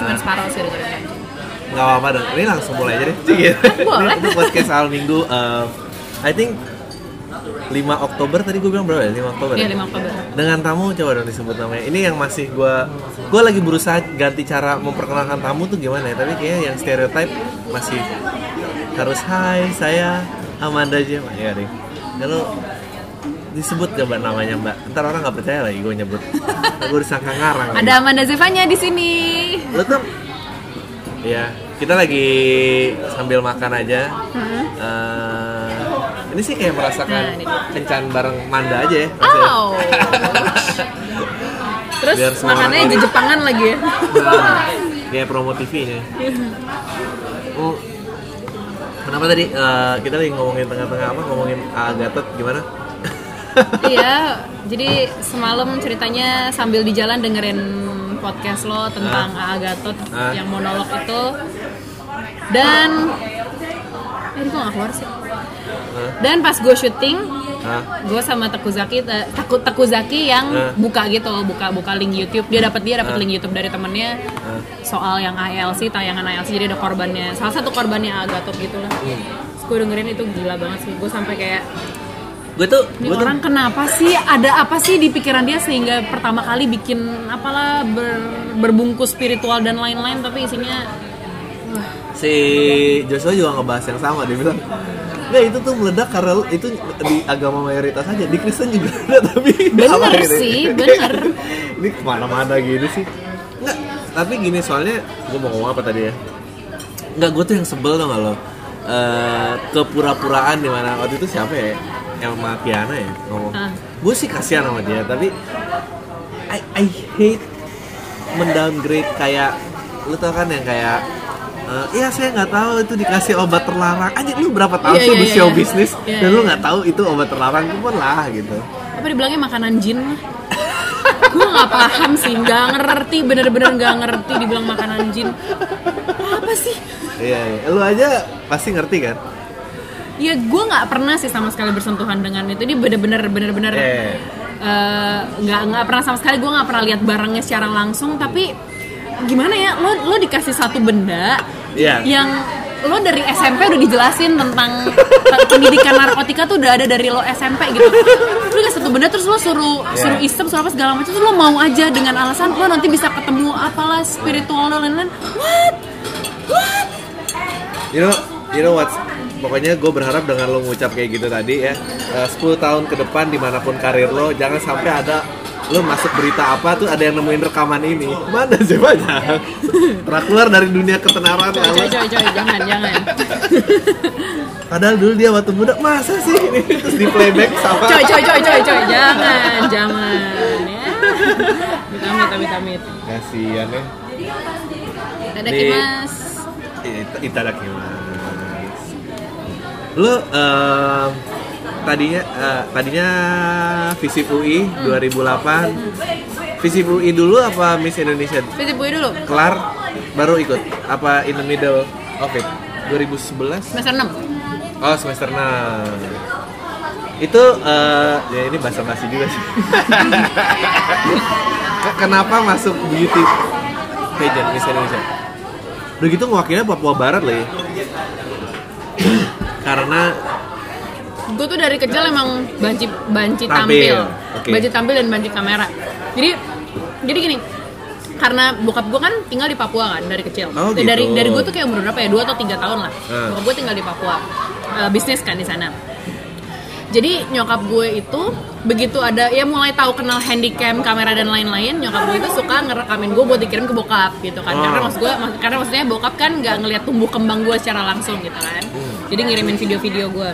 cuma separuh sih dengerin kancing nggak apa-apa dong ini langsung mulai aja deh. Boleh. ini, itu podcast awal minggu uh, I think 5 Oktober tadi gue bilang berapa ya? 5 Oktober iya ya? 5 Oktober. Dengan tamu coba dong disebut namanya. Ini yang masih gue gue lagi berusaha ganti cara memperkenalkan tamu tuh gimana ya? Tapi kayaknya yang stereotype masih harus hai saya Amanda aja ya deh lalu disebut coba namanya mbak. Ntar orang nggak percaya lagi gue nyebut. Gue disangka ngarang. Ada Amanda Zevanya di sini. Lo tuh ya kita lagi sambil makan aja. Eh, ini sih kayak merasakan Nah, kencan bareng Manda aja ya. Oh. Terus Biar makannya di. Jepangan lagi ya. Nah, kayak promo TV nya oh kenapa tadi? Eh, kita lagi ngomongin tengah-tengah apa? Ngomongin A Gatot gimana iya, jadi semalam ceritanya sambil di jalan dengerin podcast lo tentang A. Gatot Ah. yang monolog itu. Dan eh kok gak keluar sih? Dan pas gue syuting, Hah? gue sama Teku Zaki, eh, Teku, Zaki yang Ah. buka gitu, buka buka link YouTube. Dia dapat dia dapat Ah. link YouTube dari temennya Ah. soal yang ALC, tayangan ALC. Jadi ada korbannya, salah satu korbannya A. Gatot gitu lah. Hmm. Gue dengerin itu gila banget sih. Gue sampai kayak gue tuh ini tuh orang kenapa sih? Ada apa sih di pikiran dia sehingga pertama kali bikin apalah ber- berbungkus spiritual dan lain-lain tapi isinya wah, si Joshua juga ngebahas yang sama dia bilang Nggak itu tuh meledak karena itu di agama mayoritas aja di Kristen juga ada tapi Bener gitu. sih, bener. ini ke mana-mana gini sih. Nggak tapi gini soalnya gue mau ngomong apa tadi ya? Nggak gue tuh yang sebel tau gak lo Eh, kepura-puraan di mana waktu itu siapa ya Elma Piana ya ngomong Ah. gue sih kasihan sama dia tapi I, I hate mendowngrade kayak lu tau kan yang kayak eh, Iya saya nggak tahu itu dikasih obat terlarang. Aja lu berapa tahun Iya, sih iya, di show iya. bisnis Iya, dan iya, lu iya. nggak tahu itu obat terlarang itu pun lah gitu. apa dibilangnya makanan jin lah gue nggak paham sih nggak ngerti bener-bener nggak ngerti dibilang makanan jin apa sih Iya, iya. Lu aja pasti ngerti kan? ya gue nggak pernah sih sama sekali bersentuhan dengan itu ini bener-bener bener-bener Iya. eh, nggak nggak pernah sama sekali gue nggak pernah lihat barangnya secara langsung tapi gimana ya lo lo dikasih satu benda Iya. yang lo dari SMP udah dijelasin tentang te- pendidikan narkotika tuh udah ada dari lo SMP gitu lo dikasih satu benda terus lo suruh Iya. suruh isep suruh apa segala macam terus lo mau aja dengan alasan lo nanti bisa ketemu apalah spiritual dan lain-lain what what You know, you know what? Pokoknya gue berharap dengan lo ngucap kayak gitu tadi ya, eh, 10 tahun ke depan di mana pun karir lo, jangan sampai ada lo masuk berita apa tuh ada yang nemuin rekaman ini. Mana sih banyak? Pernah keluar dari dunia ketenaran coy Allah. coy coy coy jangan jangan Padahal dulu dia waktu muda masa sih ini terus di playback sama coy coy coy coy coy jangan jangan ya amit amit amit Kasian ya. ada kimas Itadakimasu. Lu eh, tadinya eh, tadinya Visip UI 2008. Visip UI dulu apa Miss Indonesia? Visip Bui dulu. Kelar baru ikut. Apa in the middle of it? 2011 semester 6 oh semester 6 itu eh, ya ini bahasa basi juga sih. Ke- kenapa masuk beauty pageant Miss Indonesia udah gitu mewakilnya Papua Barat loh ya karena gue tuh dari kecil emang banci banci Tampil. tampil, Oke. banci tampil dan banci kamera jadi jadi gini karena bokap gue kan tinggal di Papua kan dari kecil Oh, Eh, dari gitu. dari gue tuh kayak umur berapa ya dua atau tiga tahun lah Hmm. bokap gue tinggal di Papua Eh, bisnis kan di sana jadi nyokap gue itu begitu ada ya mulai tahu kenal handycam kamera dan lain-lain nyokap gue itu suka ngerekamin gue buat dikirim ke bokap gitu kan. Karena Oh. maksud gue mak- karena maksudnya bokap kan nggak ngelihat tumbuh kembang gue secara langsung gitu kan. Jadi ngirimin video-video gue.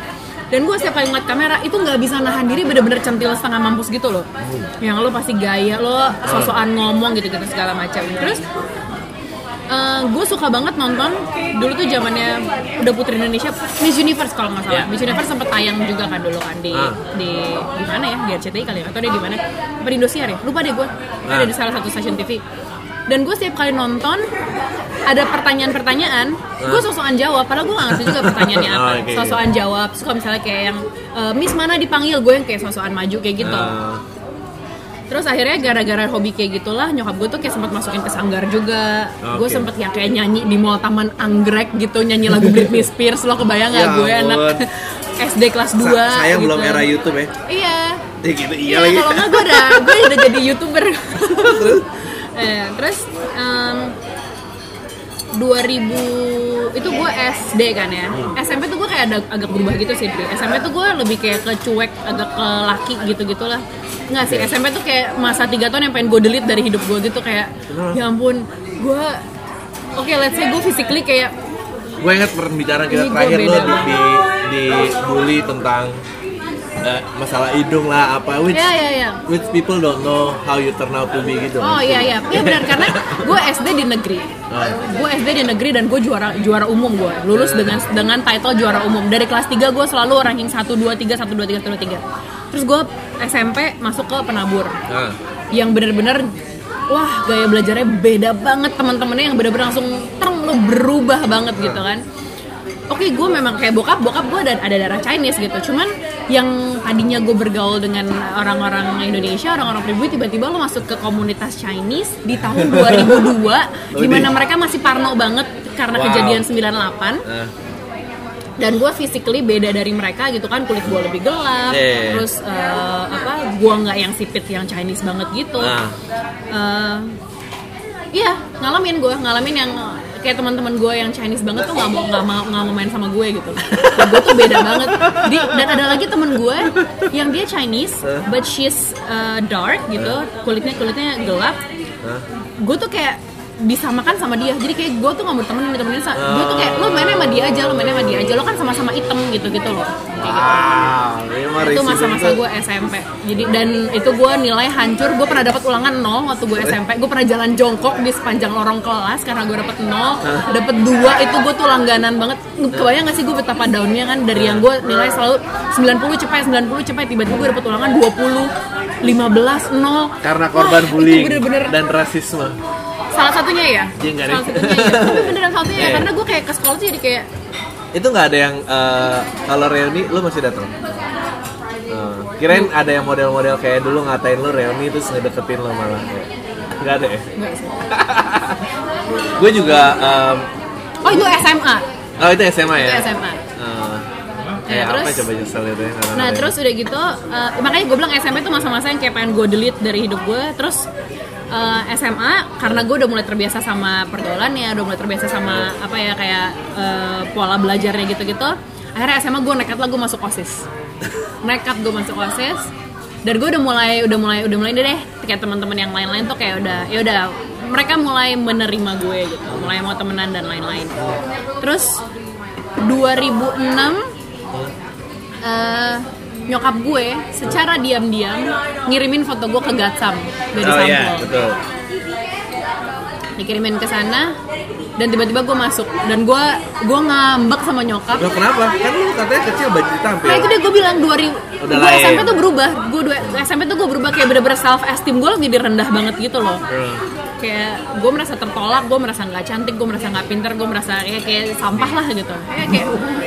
Dan gue setiap kali ngeliat kamera itu nggak bisa nahan diri bener-bener centil setengah mampus gitu loh. Yang lo pasti gaya lo sosokan ngomong gitu-gitu segala macam. Terus gue suka banget nonton dulu tuh zamannya udah putri Indonesia Miss Universe kalau nggak salah. Yeah. Miss Universe sempat tayang juga kan dulu kan di Ah. di di mana ya di RCTI kali ya atau dia di mana? Apa di Indosiar ya? Lupa deh gue Ah. ada di salah satu stasiun TV dan gue setiap kali nonton ada pertanyaan-pertanyaan. Gue sosokan jawab padahal gue gak ngerti juga pertanyaannya apa. Oh, oke. sosokan jawab suka misalnya kayak yang e, Miss mana dipanggil? Gue yang kayak sosokan maju kayak gitu. Eh, terus akhirnya gara-gara hobi kayak gitulah nyokap gue tuh kayak sempat masukin ke sanggar juga. Gue Oke. sempet yang kayak nyanyi di mall taman anggrek gitu nyanyi lagu Britney Spears. Lo kebayang nggak Ya gue anak ampun. SD kelas 2 Sa- sayang belum era YouTube ya? Iya. Ya gitu iya Iya, lagi. kalau nggak gue udah gue udah jadi youtuber. eh, terus em, 2000 itu gue SD kan ya. SMP tuh gue kayak ada agak berubah gitu sih. Dri. SMP tuh gue lebih kayak ke cuek, agak ke laki gitu gitulah. Nggak sih, SMP tuh kayak masa 3 tahun yang pengen gue delete dari hidup gue gitu kayak ya ampun, gue Oke, let's say gue physically kayak gue ingat pembicaraan kita Ini gua terakhir lo di, di, di bully tentang eh, masalah hidung lah apa which ya ya ya. which people don't know how you turn out to be gitu. Oh iya iya, iya benar karena gue SD di negeri, Ah. gue SD di negeri dan gue juara juara umum gue, lulus dengan dengan title juara umum. Dari kelas 3 gue selalu ranking 1 2 3 1 2 3 1 2 3 terus gue SMP masuk ke penabur. Nah, yang bener-bener wah gaya belajarnya beda banget. Teman-temannya yang bener-bener langsung terang lo berubah banget gitu kan oke gue memang kayak bokap bokap gue ada ada darah Chinese gitu cuman yang tadinya gue bergaul dengan orang-orang Indonesia orang-orang pribumi tiba-tiba lo masuk ke komunitas Chinese di tahun 2002 di mana mereka masih parno banget karena Wow. kejadian 98 nah, dan gue physically beda dari mereka gitu kan kulit gue lebih gelap Iya. terus eh, apa gue nggak yang sipit yang Chinese banget gitu Nah. Eh, iya ngalamin gue ngalamin yang kayak teman-teman gue yang Chinese banget tuh nggak mau nggak mau nggak mau main sama gue gitu. Gue tuh beda banget. Di, dan ada lagi temen gue yang dia Chinese but she's uh, dark gitu. Kulitnya kulitnya gelap. Nah. gue tuh kayak disamakan sama dia. Jadi kayak gue tuh nggak mau temenin temenin gue tuh kayak lo mainnya sama dia aja lo mainnya sama dia aja. Lo kan sama-sama item gitu gitu loh gitu. Wow, itu masa-masa gue SMP jadi dan itu gue nilai hancur. Gue pernah dapat ulangan nol waktu gue SMP gue pernah jalan jongkok di sepanjang lorong kelas karena gue dapet nol. Dapet dua itu gue tuh langganan banget. Kebayang gak sih gue betapa daunnya kan? Dari yang gue nilai selalu 90 cepat 90 cepat tiba-tiba gue dapet ulangan 20 15 nol. Karena korban Wah, bullying itu bener-bener dan rasisme salah satunya ya? Iya, nggak salah deh. satunya ya tapi beneran salah satunya ya Iya. karena gue kayak ke sekolah tuh jadi kayak itu nggak ada yang eh, kalau reuni lu masih datang? Eh, kirain ada yang model-model kayak dulu ngatain lu reuni terus ngedeketin lo malah nggak ada ya? Enggak gue juga em, oh itu SMA oh itu SMA ya? Itu SMA Eh, Ya, kayak apa terus- coba nyesel itu ya Nah tahu terus udah gitu, eh, makanya gue bilang SMP tuh masa-masa yang kayak pengen gue delete dari hidup gue. Terus eh, SMA karena gue udah mulai terbiasa sama pergaulannya, udah mulai terbiasa sama apa ya kayak eh, pola belajarnya gitu-gitu. Akhirnya SMA gue nekat lah gue masuk osis, nekat gue masuk osis. Dan gue udah mulai, udah mulai, udah mulai deh kayak teman-teman yang lain-lain tuh kayak udah, ya udah mereka mulai menerima gue gitu, mulai mau temenan dan lain-lain. Terus 2006 eh, nyokap gue secara diam-diam ngirimin foto gue ke Gatsam dari oh sampel. iya betul. Dikirimin ke sana dan tiba-tiba gue masuk. Dan gue gue ngambek sama nyokap. Loh, kenapa? Kan lu katanya kecil baju tampil. Nah itu dia gue bilang 2000 Udah gue. SMP tuh berubah. Gue dua- SMP tuh gue berubah. Kayak bener-bener self esteem gue lebih rendah banget gitu loh. Hmm. Kayak gue merasa tertolak gue merasa nggak cantik gue merasa nggak pinter gue merasa ya kayak sampah lah gitu. Kayak kayak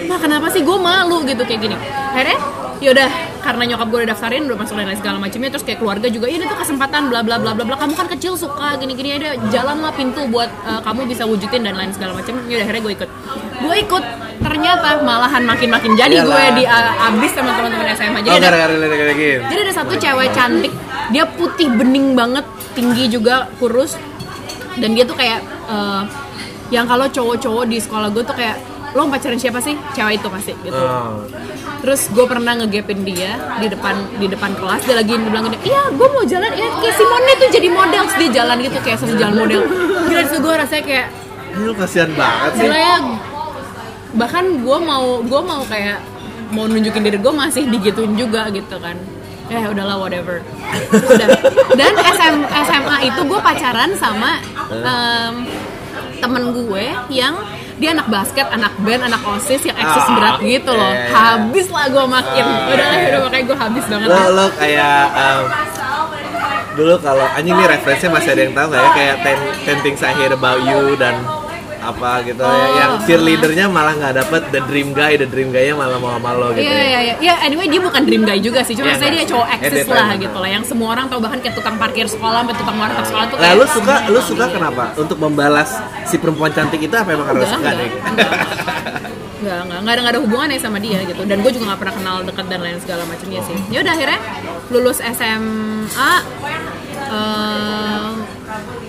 mah kenapa sih gue malu? gitu kayak gini. Akhirnya yaudah karena nyokap gue udah daftarin udah masuk lain segala macamnya terus kayak keluarga juga ini tuh kesempatan bla bla bla bla bla kamu kan kecil suka gini gini ada jalan lah pintu buat uh, kamu bisa wujudin dan lain segala macam. Yaudah akhirnya gue ikut. Gue ikut ternyata malahan makin makin jadi gue di uh, abis sama teman-teman SMA jadi oh ada lihat kayak gini jadi ada satu cewek cantik, dia putih bening banget, tinggi juga, kurus, dan dia tuh kayak eh, yang kalau cowok-cowok di sekolah gue tuh kayak lo pacaran siapa sih? Cewek itu pasti gitu. Oh. Terus gue pernah ngegapin dia di depan di depan kelas dia lagi bilang gini, iya gue mau jalan ya kayak Simone tuh jadi model Terus dia jalan gitu kayak satu jalan model. Gila itu gue rasanya kayak lu kasihan banget sih gila ya bahkan gue mau gue mau kayak mau nunjukin diri gue masih digituin juga gitu kan ya udahlah whatever udah dan SM, SMA itu gue pacaran sama em, temen gue yang dia anak basket, anak band, anak osis yang eksis Ah, berat gitu loh. iya, iya. Habis lah gue makin. Ah, udah lah, iya. udah makanya gue habis banget. lo lo kayak em, dulu kalau anjing nih referensinya masih ada yang tahu nggak ya kayak ten, ten things I hear about you dan apa gitu Oh, ya. yang ah. cheerleadernya malah nggak dapet the dream guy the dream guy-nya malah mau sama lo gitu Iya ya. iya iya. Ya anyway dia bukan dream guy juga sih. Cuma Iya, saya dia nggak. cowok eksis Edit lah gitu lah. Yang semua orang tahu bahkan kayak tukang parkir sekolah, sampai tukang warteg sekolah tuh. Nah, kayak- lu suka lu suka kenapa? Untuk membalas si perempuan cantik itu apa emang karena suka enggak, deh? enggak. Enggak, enggak, enggak ada, enggak ada hubungannya sama dia gitu Dan gue juga gak pernah kenal deket dan lain segala macamnya sih Ya udah akhirnya lulus SMA eh,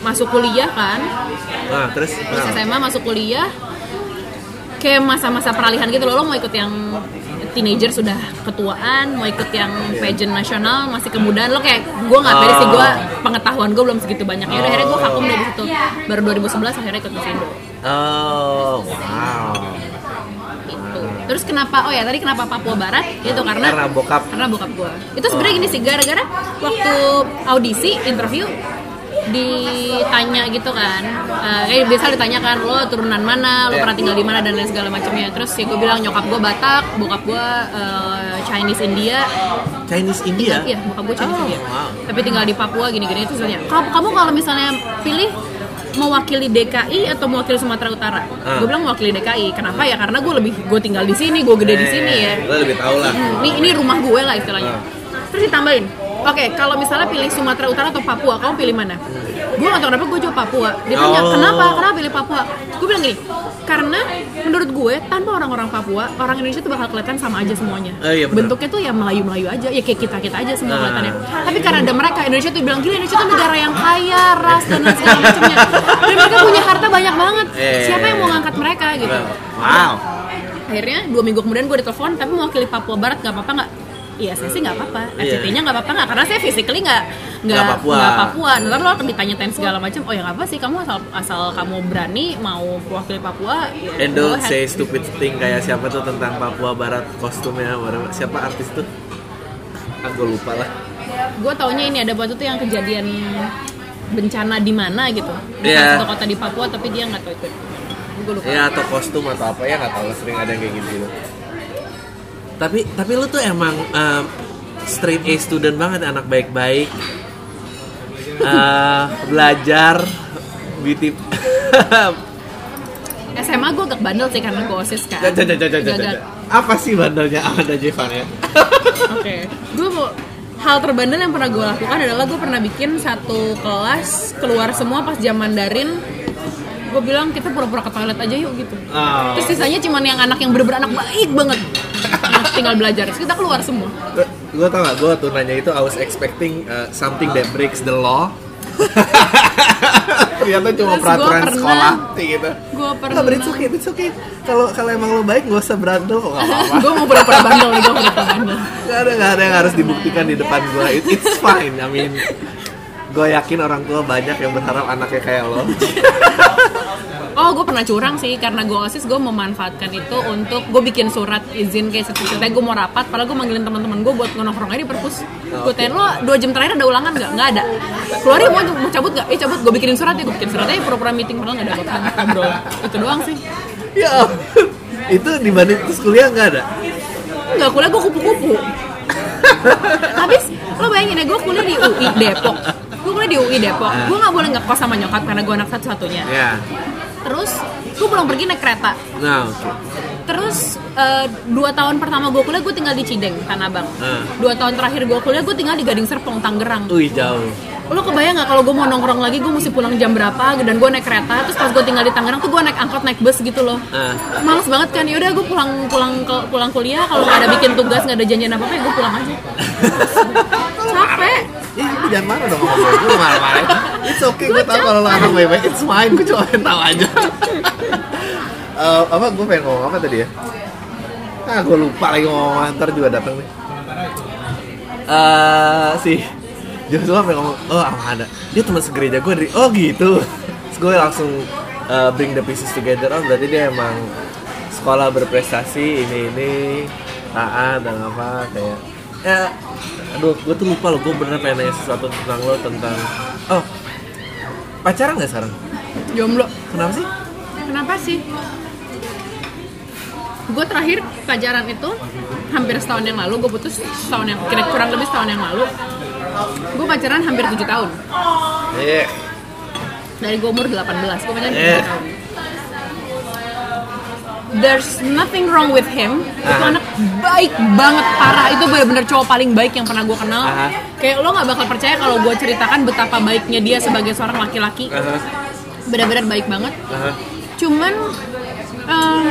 Masuk kuliah kan Nah, terus nah, SMA masuk kuliah Kayak masa-masa peralihan gitu loh Lo mau ikut yang teenager sudah ketuaan Mau ikut yang pageant nasional masih kemudaan Lo kayak gue gak pede sih gue pengetahuan gue belum segitu banyak Ya udah akhirnya gue vakum dari situ Baru 2011 akhirnya ikut Musindo Oh, wow. gitu. Terus kenapa? Oh ya tadi kenapa Papua Barat? Itu karena Karena bokap. karena bokap gue. Itu sebenarnya gini sih gara-gara waktu audisi interview ditanya gitu kan Eh, kayak biasa ditanyakan lo turunan mana lo Iya. pernah tinggal di mana dan lain segala macamnya terus ya gue bilang nyokap gue Batak bokap gue eh, Chinese India Chinese India. Iya, bokap gue Chinese Oh, India. wow. Tapi tinggal di Papua gini-gini itu soalnya. Kamu, kamu kalau misalnya pilih mewakili DKI atau mewakili Sumatera Utara? Ah. Gue bilang mewakili DKI. Kenapa ya? Karena gue lebih gue tinggal di sini, gue gede di sini ya. Lo lebih tahu lah. Hmm, ini ini rumah gue lah istilahnya. Ah. Terus ditambahin. Oke, kalau misalnya pilih Sumatera Utara atau Papua, kamu pilih mana? Gue gak tau kenapa gue jawab Papua. Dia tanya, Oh. kenapa? Kenapa pilih Papua? Gue bilang gini, karena menurut gue tanpa orang-orang Papua, orang Indonesia tuh bakal kelihatan sama aja semuanya. Oh, iya, bener. Bentuknya tuh ya Melayu-Melayu aja, ya kayak kita-kita aja semua Ah. kelihatannya. Tapi karena ada mereka, Indonesia tuh bilang, gila Indonesia tuh negara yang kaya, ras, dan lain segala macamnya. Dan mereka punya harta banyak banget. Eh. Siapa yang mau ngangkat mereka gitu? Wow. akhirnya dua minggu kemudian gue ditelepon tapi mewakili Papua Barat nggak apa-apa nggak Iya, saya sih nggak apa-apa. Iya. RCT-nya nggak apa-apa nggak karena saya physically nggak nggak Papua. nggak Papua. Ntar lo akan ditanya-tanya segala macam. Oh ya nggak apa sih kamu asal asal kamu berani mau mewakili Papua. Ya, And don't say stupid thing kayak siapa tuh tentang Papua Barat kostumnya siapa artis tuh? Ah, gue lupa lah. Gue taunya ini ada waktu itu yang kejadian bencana di mana gitu. Di Iya. salah satu kota di Papua tapi dia nggak tahu itu. Gue lupa. Ya atau kostum atau apa ya nggak tahu sering ada yang kayak gitu. gitu. Tapi tapi lu tuh emang um, straight A student banget anak baik-baik. Eh, belajar beauty SMA gue agak bandel sih karena gue osis kan. Jajan, jajan, jajan, jajan. Apa sih bandelnya Amanda Jevan ya? Oke, gue mau hal terbandel yang pernah gue lakukan adalah gue pernah bikin satu kelas keluar semua pas jam Mandarin. Gue bilang kita pura-pura ke toilet aja yuk gitu. Oh. Terus sisanya cuman yang anak yang bener-bener anak baik banget. Tinggal belajar. Terus kita keluar semua. gue tau gak, gue tuh nanya itu I was expecting uh, something that breaks the law Ternyata cuma Terus peraturan gua pernah- sekolah gitu Gue pernah. Nggak, but it's okay, it's okay Kalau kalau emang lo baik gak usah kok gak apa-apa gue mau pura-pura bandel gue pura-pura bandel. Gak ada, gak ada yang harus dibuktikan di depan gue It, It's fine, I mean Gue yakin orang tua banyak yang berharap anaknya kayak lo Oh, gue pernah curang sih karena gue osis gue memanfaatkan itu untuk gue bikin surat izin kayak ceritanya gue mau rapat, padahal gue manggilin teman-teman gue buat nongkrong aja di perpus. Gue tanya lo dua jam terakhir ada ulangan nggak? Nggak ada. Keluar ya mau, mau cabut nggak? Eh cabut. Gue bikinin surat ya, gue bikin surat aja pura-pura meeting padahal nggak ada apa-apa. Itu doang sih. Ya. Itu dibanding terus kuliah gak ada? Nggak kuliah gue kupu-kupu. Habis lo bayangin ya gue kuliah di UI Depok. Gue kuliah di UI Depok. Gue nggak boleh ngekos sama nyokap karena gue anak satu-satunya. Ya Terus gue pulang pergi naik kereta. Nah oke Terus eh, dua tahun pertama gue kuliah gue tinggal di Cideng, Tanah Abang. Ah. Dua tahun terakhir gue kuliah gue tinggal di Gading Serpong, Tangerang. Wih jauh Lo kebayang nggak kalau gue mau nongkrong lagi gue mesti pulang jam berapa? Dan gue naik kereta. Terus pas gue tinggal di Tangerang tuh gue naik angkot naik bus gitu loh. Ah. Males banget kan? Yaudah gue pulang pulang ke pulang kuliah. Kalau nggak ada bikin tugas nggak ada janjian apa apa ya gue pulang aja. Ih, lu jangan marah dong sama gue, gue marah-marah It's okay, gue tau kalau lo anak baik-baik, it's fine, gue cuma pengen tau aja. Eh, Apa, gue pengen ngomong apa tadi ya? Ah, gue lupa lagi ngomong ntar juga datang nih. Eh, si Joshua pengen ngomong, oh ada. Dia teman segereja gue dari, oh gitu. Terus gue langsung eh, bring the pieces together, oh berarti dia emang sekolah berprestasi, ini-ini taat dan apa, kayak ya aduh gue tuh lupa loh gue bener pengen nanya sesuatu tentang lo tentang oh pacaran nggak sekarang Jomblo. kenapa sih Kenapa sih? Gue terakhir pacaran itu hampir setahun yang lalu, gue putus setahun yang kira kurang lebih setahun yang lalu. Gue pacaran hampir 7 tahun. iya Dari gue umur 18, gue pacaran 7 Eh. tahun. There's nothing wrong with him. Itu Aha. anak baik banget parah. Itu benar-benar cowok paling baik yang pernah gue kenal. Aha. kayak lo nggak bakal percaya kalau gue ceritakan betapa baiknya dia sebagai seorang laki-laki. Aha, benar-benar baik banget. Aha. cuman em,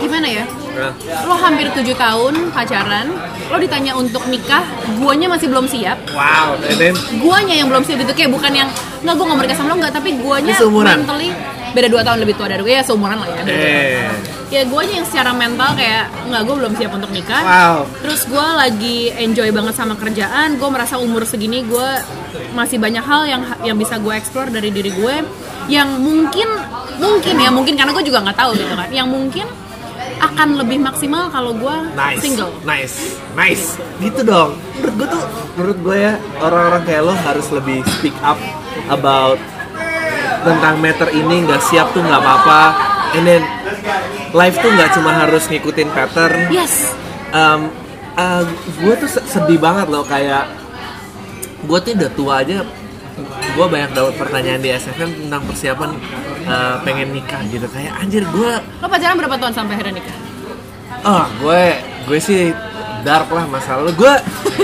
gimana ya? Nah, lo hampir tujuh tahun pacaran lo ditanya untuk nikah guanya masih belum siap. Wow and then guanya yang belum siap itu kayak bukan yang nggak gue nggak mau nikah sama lo. Nggak tapi guanya mentally beda dua tahun lebih tua dari gue ya seumuran lah ya eh ya guanya yang secara mental kayak nggak gue belum siap untuk nikah wow Terus gue lagi enjoy banget sama kerjaan. Gue merasa umur segini gue masih banyak hal yang yang bisa gue explore dari diri gue. Yang mungkin mungkin ya mungkin karena gue juga nggak tahu gitu kan. Yang mungkin akan lebih maksimal kalau gue nice single. nice nice gitu dong menurut gue tuh menurut gue ya orang-orang kayak lo harus lebih speak up about tentang matter ini nggak siap tuh nggak apa-apa. And then life tuh nggak cuma harus ngikutin pattern. Yes. um, gue tuh se- sedih banget loh kayak gue tuh udah tua aja. Gue banyak dapat pertanyaan di SFM tentang persiapan uh, pengen nikah gitu. Kayak anjir gue Lo pacaran berapa tahun sampai akhirnya nikah? oh gue gue sih dark lah masalah gue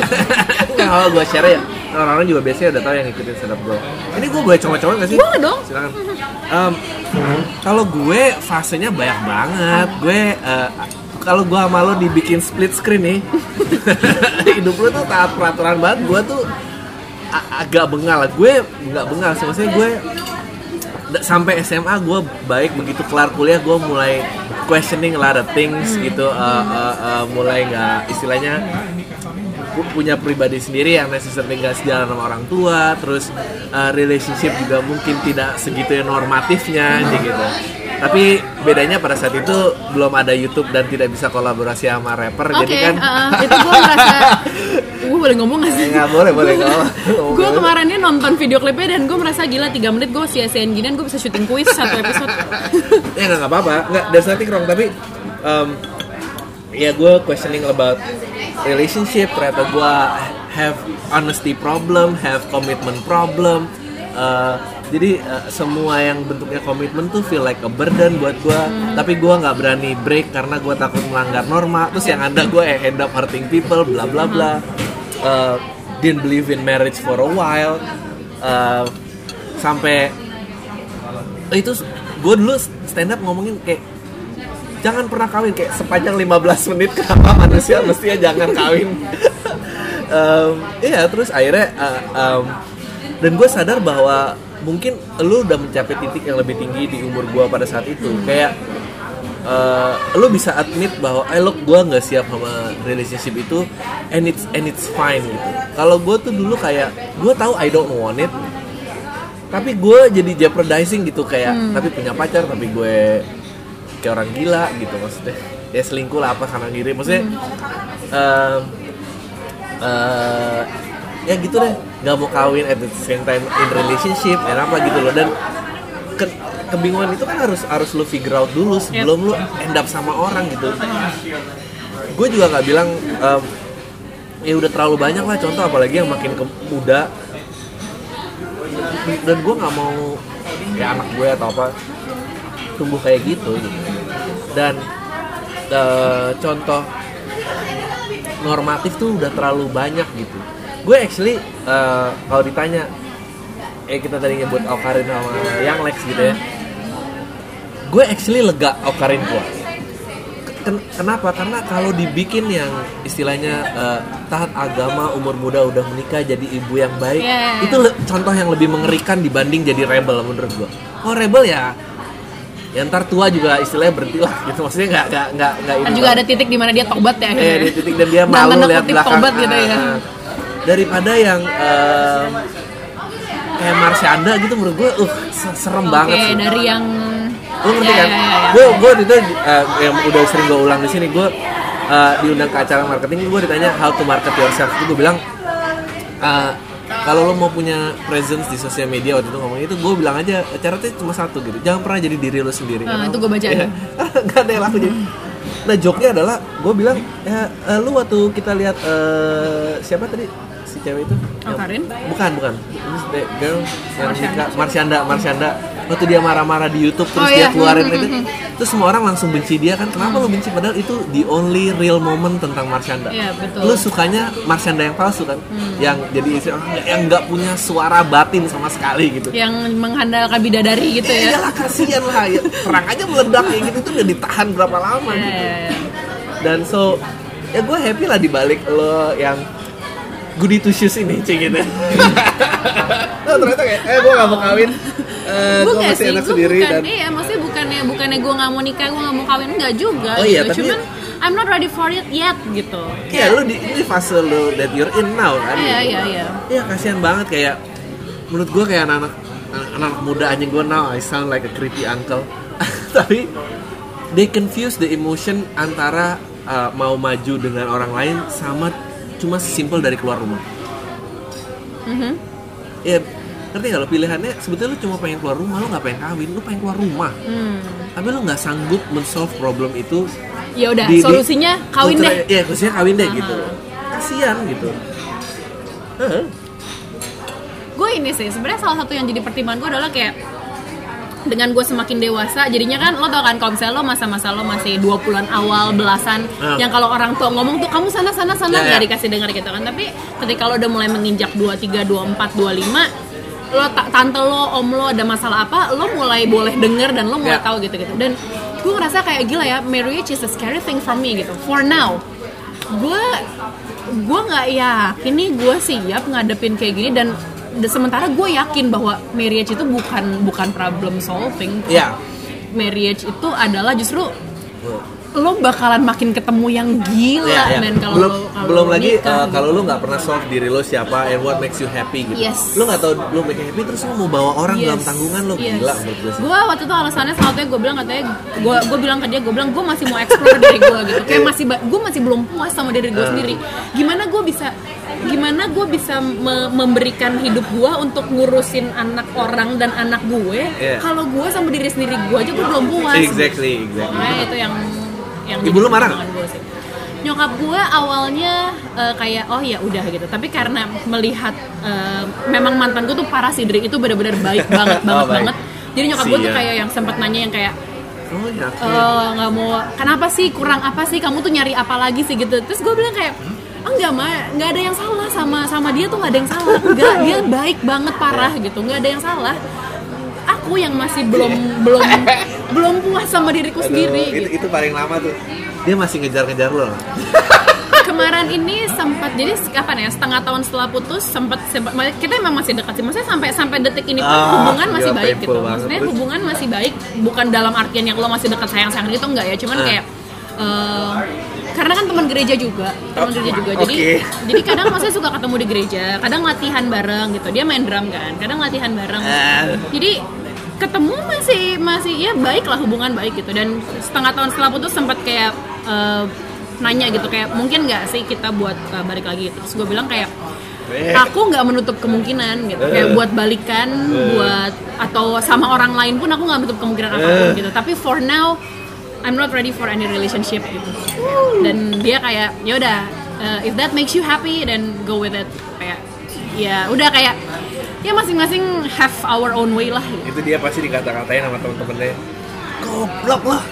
nggak kalau gue share ya. Orang-orang juga biasanya udah tahu yang ngikutin stand up gue ini gue boleh coba-coba gak sih? Boleh dong. silakan. Em, kalau gue fasenya banyak banget. Gue eh, kalau gue sama lo dibikin split screen nih hidup lo tuh taat peraturan banget. Gue tuh agak bengal. Lah gue nggak bengal sih. Maksudnya gue sampai SMA gue baik. Begitu kelar kuliah gue mulai questioning a lot of things gitu. Eh, eh, eh, mulai nggak istilahnya pu- punya pribadi sendiri yang necessarily nggak sejalan sama orang tua terus uh, relationship juga mungkin tidak segitu normatifnya gitu. Tapi bedanya pada saat itu belum ada YouTube dan tidak bisa kolaborasi sama rapper Oke, jadi kan uh, itu gue merasa gue boleh ngomong gak sih? Eh, nggak boleh boleh kalau gue kemarin ini nonton video klipnya dan gue merasa gila 3 menit gue sia-siain gini dan gue bisa syuting kuis satu episode. Ya nggak apa-apa. Nggak nothing wrong tapi um, ya gue questioning about relationship ternyata gue have honesty problem have commitment problem. Uh, jadi uh, semua yang bentuknya komitmen tuh feel like a burden buat gue tapi gue nggak berani break karena gue takut melanggar norma. Terus yang ada gue end up hurting people bla bla bla. Uh, didn't believe in marriage for a while. Uh, sampai itu gue dulu stand up ngomongin kayak jangan pernah kawin kayak sepanjang 15 menit kenapa manusia mestinya jangan kawin? Em, iya terus akhirnya uh, em, dan gue sadar bahwa mungkin lu udah mencapai titik yang lebih tinggi di umur gue pada saat itu. Kayak uh, lu bisa admit bahwa eh look gue nggak siap sama relationship itu and it's and it's fine gitu. Kalau gue tuh dulu kayak gue tahu I don't want it tapi gue jadi jeopardizing gitu kayak tapi punya pacar tapi gue kayak orang gila gitu maksudnya. Ya selingkuh lah apa kanan kiri maksudnya em, eh, ya gitu deh. Nggak mau kawin at the same time in relationship dan apa gitu loh. Dan ke- kebingungan itu kan harus harus lu figure out dulu sebelum lu end up sama orang gitu. Gue juga nggak bilang em, ya udah terlalu banyak lah contoh apalagi yang makin ke muda. Dan gue nggak mau kayak anak gue atau apa tumbuh kayak gitu gitu. Dan eh, contoh normatif tuh udah terlalu banyak gitu. Gue actually eh, kalau ditanya eh kita tadi nyebut Okarin sama Yang Lex gitu ya. Gue actually lega Okarin gue Ken- kenapa? Karena kalau dibikin yang istilahnya eh, taat agama umur muda udah menikah jadi ibu yang baik Yeah. itu contoh yang lebih mengerikan dibanding jadi rebel menurut gue oh rebel ya ya ntar tua juga istilahnya berhenti lah gitu. Maksudnya nggak nggak nggak nggak ini kan juga ada titik di mana dia tobat ya. Eh di titik dan dia malu lihat belakang. tobat gitu ya. Ah, ah. daripada yang em, kayak Marsyanda gitu menurut gue uh se- serem oke banget sih. dari yang lu ngerti Ya, kan? ya, ya, ya. gue gue itu yang udah sering gue ulang di sini gue eh, diundang ke acara marketing gue ditanya how to market yourself? Itu gue bilang eh, kalau lo mau punya presence di sosial media waktu itu ngomong itu gue bilang aja caranya cuma satu gitu. Jangan pernah jadi diri lo sendiri. Ah, Karena- itu gua baca Iya. nggak ada yang laku jadi nah joke adalah gue bilang ya eh, lu waktu kita lihat eh, siapa tadi? Si cewek itu? Oh, Karin? bukan bukan. Ini girl yang Marsyanda. Marsyanda Marsyanda waktu dia marah-marah di YouTube terus Oh, dia iya. keluarin Hmm, itu terus semua orang langsung benci dia kan. Kenapa lu benci? Padahal itu the only real moment tentang Marshanda. Iya, betul. lu sukanya Marshanda yang palsu kan? Yang jadi istri orang yang nggak punya suara batin sama sekali gitu. Yang menghandalkan bidadari gitu ya? Ya iyalah kasihan lah ya, perang aja meledak kayak gitu tuh udah ditahan berapa lama Iya, gitu. iya, iya. dan so ya gue happy lah dibalik lo yang goody two shoes ini cing gitu. Oh, ternyata kayak eh gue gak mau kawin eh, gue nggak sih, gue bukan, dan iya maksudnya bukannya bukannya gue nggak mau nikah, gue nggak mau kawin enggak juga Oh iya, gitu. tapi- Cuman I'm not ready for it yet gitu. Iya lu di ini fase lu that you're in now kan Iya gitu. iya iya. Iya kasihan banget kayak menurut gue kayak anak-anak anak muda aja gue now I sound like a creepy uncle tapi they confuse the emotion antara uh, mau maju dengan orang lain sama cuma simple dari keluar rumah Mhm. ya ngerti nggak lo pilihannya sebetulnya lu cuma pengen keluar rumah lu nggak pengen kawin lu pengen keluar rumah Hmm. tapi lu nggak sanggup men-solve problem itu Ya udah, di- di- solusinya kawin deh. Iya, solusinya kawin deh Aha. gitu. Kasihan gitu. Heeh. Gue ini sih sebenarnya salah satu yang jadi pertimbangan gue adalah kayak dengan gue semakin dewasa jadinya kan lo tau kan kalau misalnya lo masa-masa lo masih 20-an awal belasan Ah. yang kalau orang tua ngomong tuh kamu sana sana sana Ya, nggak ya. dikasih dengar gitu kan tapi ketika lo udah mulai menginjak 23, 24, 25 lo ta- tante lo om lo ada masalah apa lo mulai boleh denger dan lo mulai Ya. tahu gitu gitu dan gue ngerasa kayak gila ya marriage is a scary thing for me gitu for now gue gue nggak yakin nih gue siap ngadepin kayak gini dan sementara gue yakin bahwa marriage itu bukan bukan problem solving Iya. marriage itu adalah justru lo bakalan makin ketemu yang gila Iya, iya. men kalau belum lo- kalau belum lo lagi nikah, uh, gitu. kalau lu nggak pernah solve diri lo siapa and what makes you happy gitu. Yes. Lu nggak tahu lu make happy terus lu mau bawa orang dalam tanggungan lo Yes. gila menurut gue. Gue waktu itu alasannya salah satunya gue bilang katanya gue gue bilang ke dia gue bilang gue masih mau explore diri gue gitu kayak masih gue masih belum puas sama diri gue Uh. sendiri gimana gue bisa gimana gue bisa me- memberikan hidup gue untuk ngurusin anak orang dan anak gue Yeah. kalau gue sama diri sendiri gue aja gue belum puas Exactly, exactly. makanya itu yang yang Ibu lu marah sih. nyokap gue awalnya eh, kayak oh ya udah gitu. Tapi karena melihat eh, memang mantan gue tuh parah sih Dri itu benar-benar baik banget banget Oh, baik. banget. Jadi nyokap gue tuh kayak yang sempat nanya yang kayak Oh ya. "Eh, nggak mau kenapa sih kurang apa sih kamu tuh nyari apa lagi sih gitu. Terus gue bilang kayak enggak mah nggak ada yang salah sama sama dia tuh nggak ada yang salah. Enggak dia baik banget parah gitu. Nggak ada yang salah aku yang masih belum belum belum puas sama diriku Aduh, sendiri itu, gitu. itu paling lama tuh. Dia masih ngejar-ngejar lo. kemarin ini sempat jadi kapan ya setengah tahun setelah putus sempat sempat kita emang masih dekat sih maksudnya sampai sampai detik ini pun Ah, hubungan masih gila, baik gitu banget. maksudnya Terus? hubungan masih baik bukan dalam artian yang lo masih dekat sayang sayang gitu enggak ya cuman Ah. kayak eh, karena kan teman gereja juga teman Oh, gereja juga jadi oke. jadi kadang maksudnya suka ketemu di gereja kadang latihan bareng gitu dia main drum kan kadang latihan bareng Ah. jadi ketemu masih masih ya baik lah hubungan baik gitu. Dan setengah tahun setelah putus sempat kayak eh, nanya gitu kayak mungkin nggak sih kita buat eh, balik lagi? Terus gue bilang kayak Eh. aku nggak menutup kemungkinan gitu. Kayak buat balikan buat atau sama orang lain pun aku nggak menutup kemungkinan apa pun gitu. Tapi for now I'm not ready for any relationship gitu. Dan dia kayak ya udah eh, if that makes you happy then go with it. Kayak ya udah kayak ya masing-masing have our own way lah. Gitu. itu dia pasti dikata-katain sama temen-temennya. Goblok lah.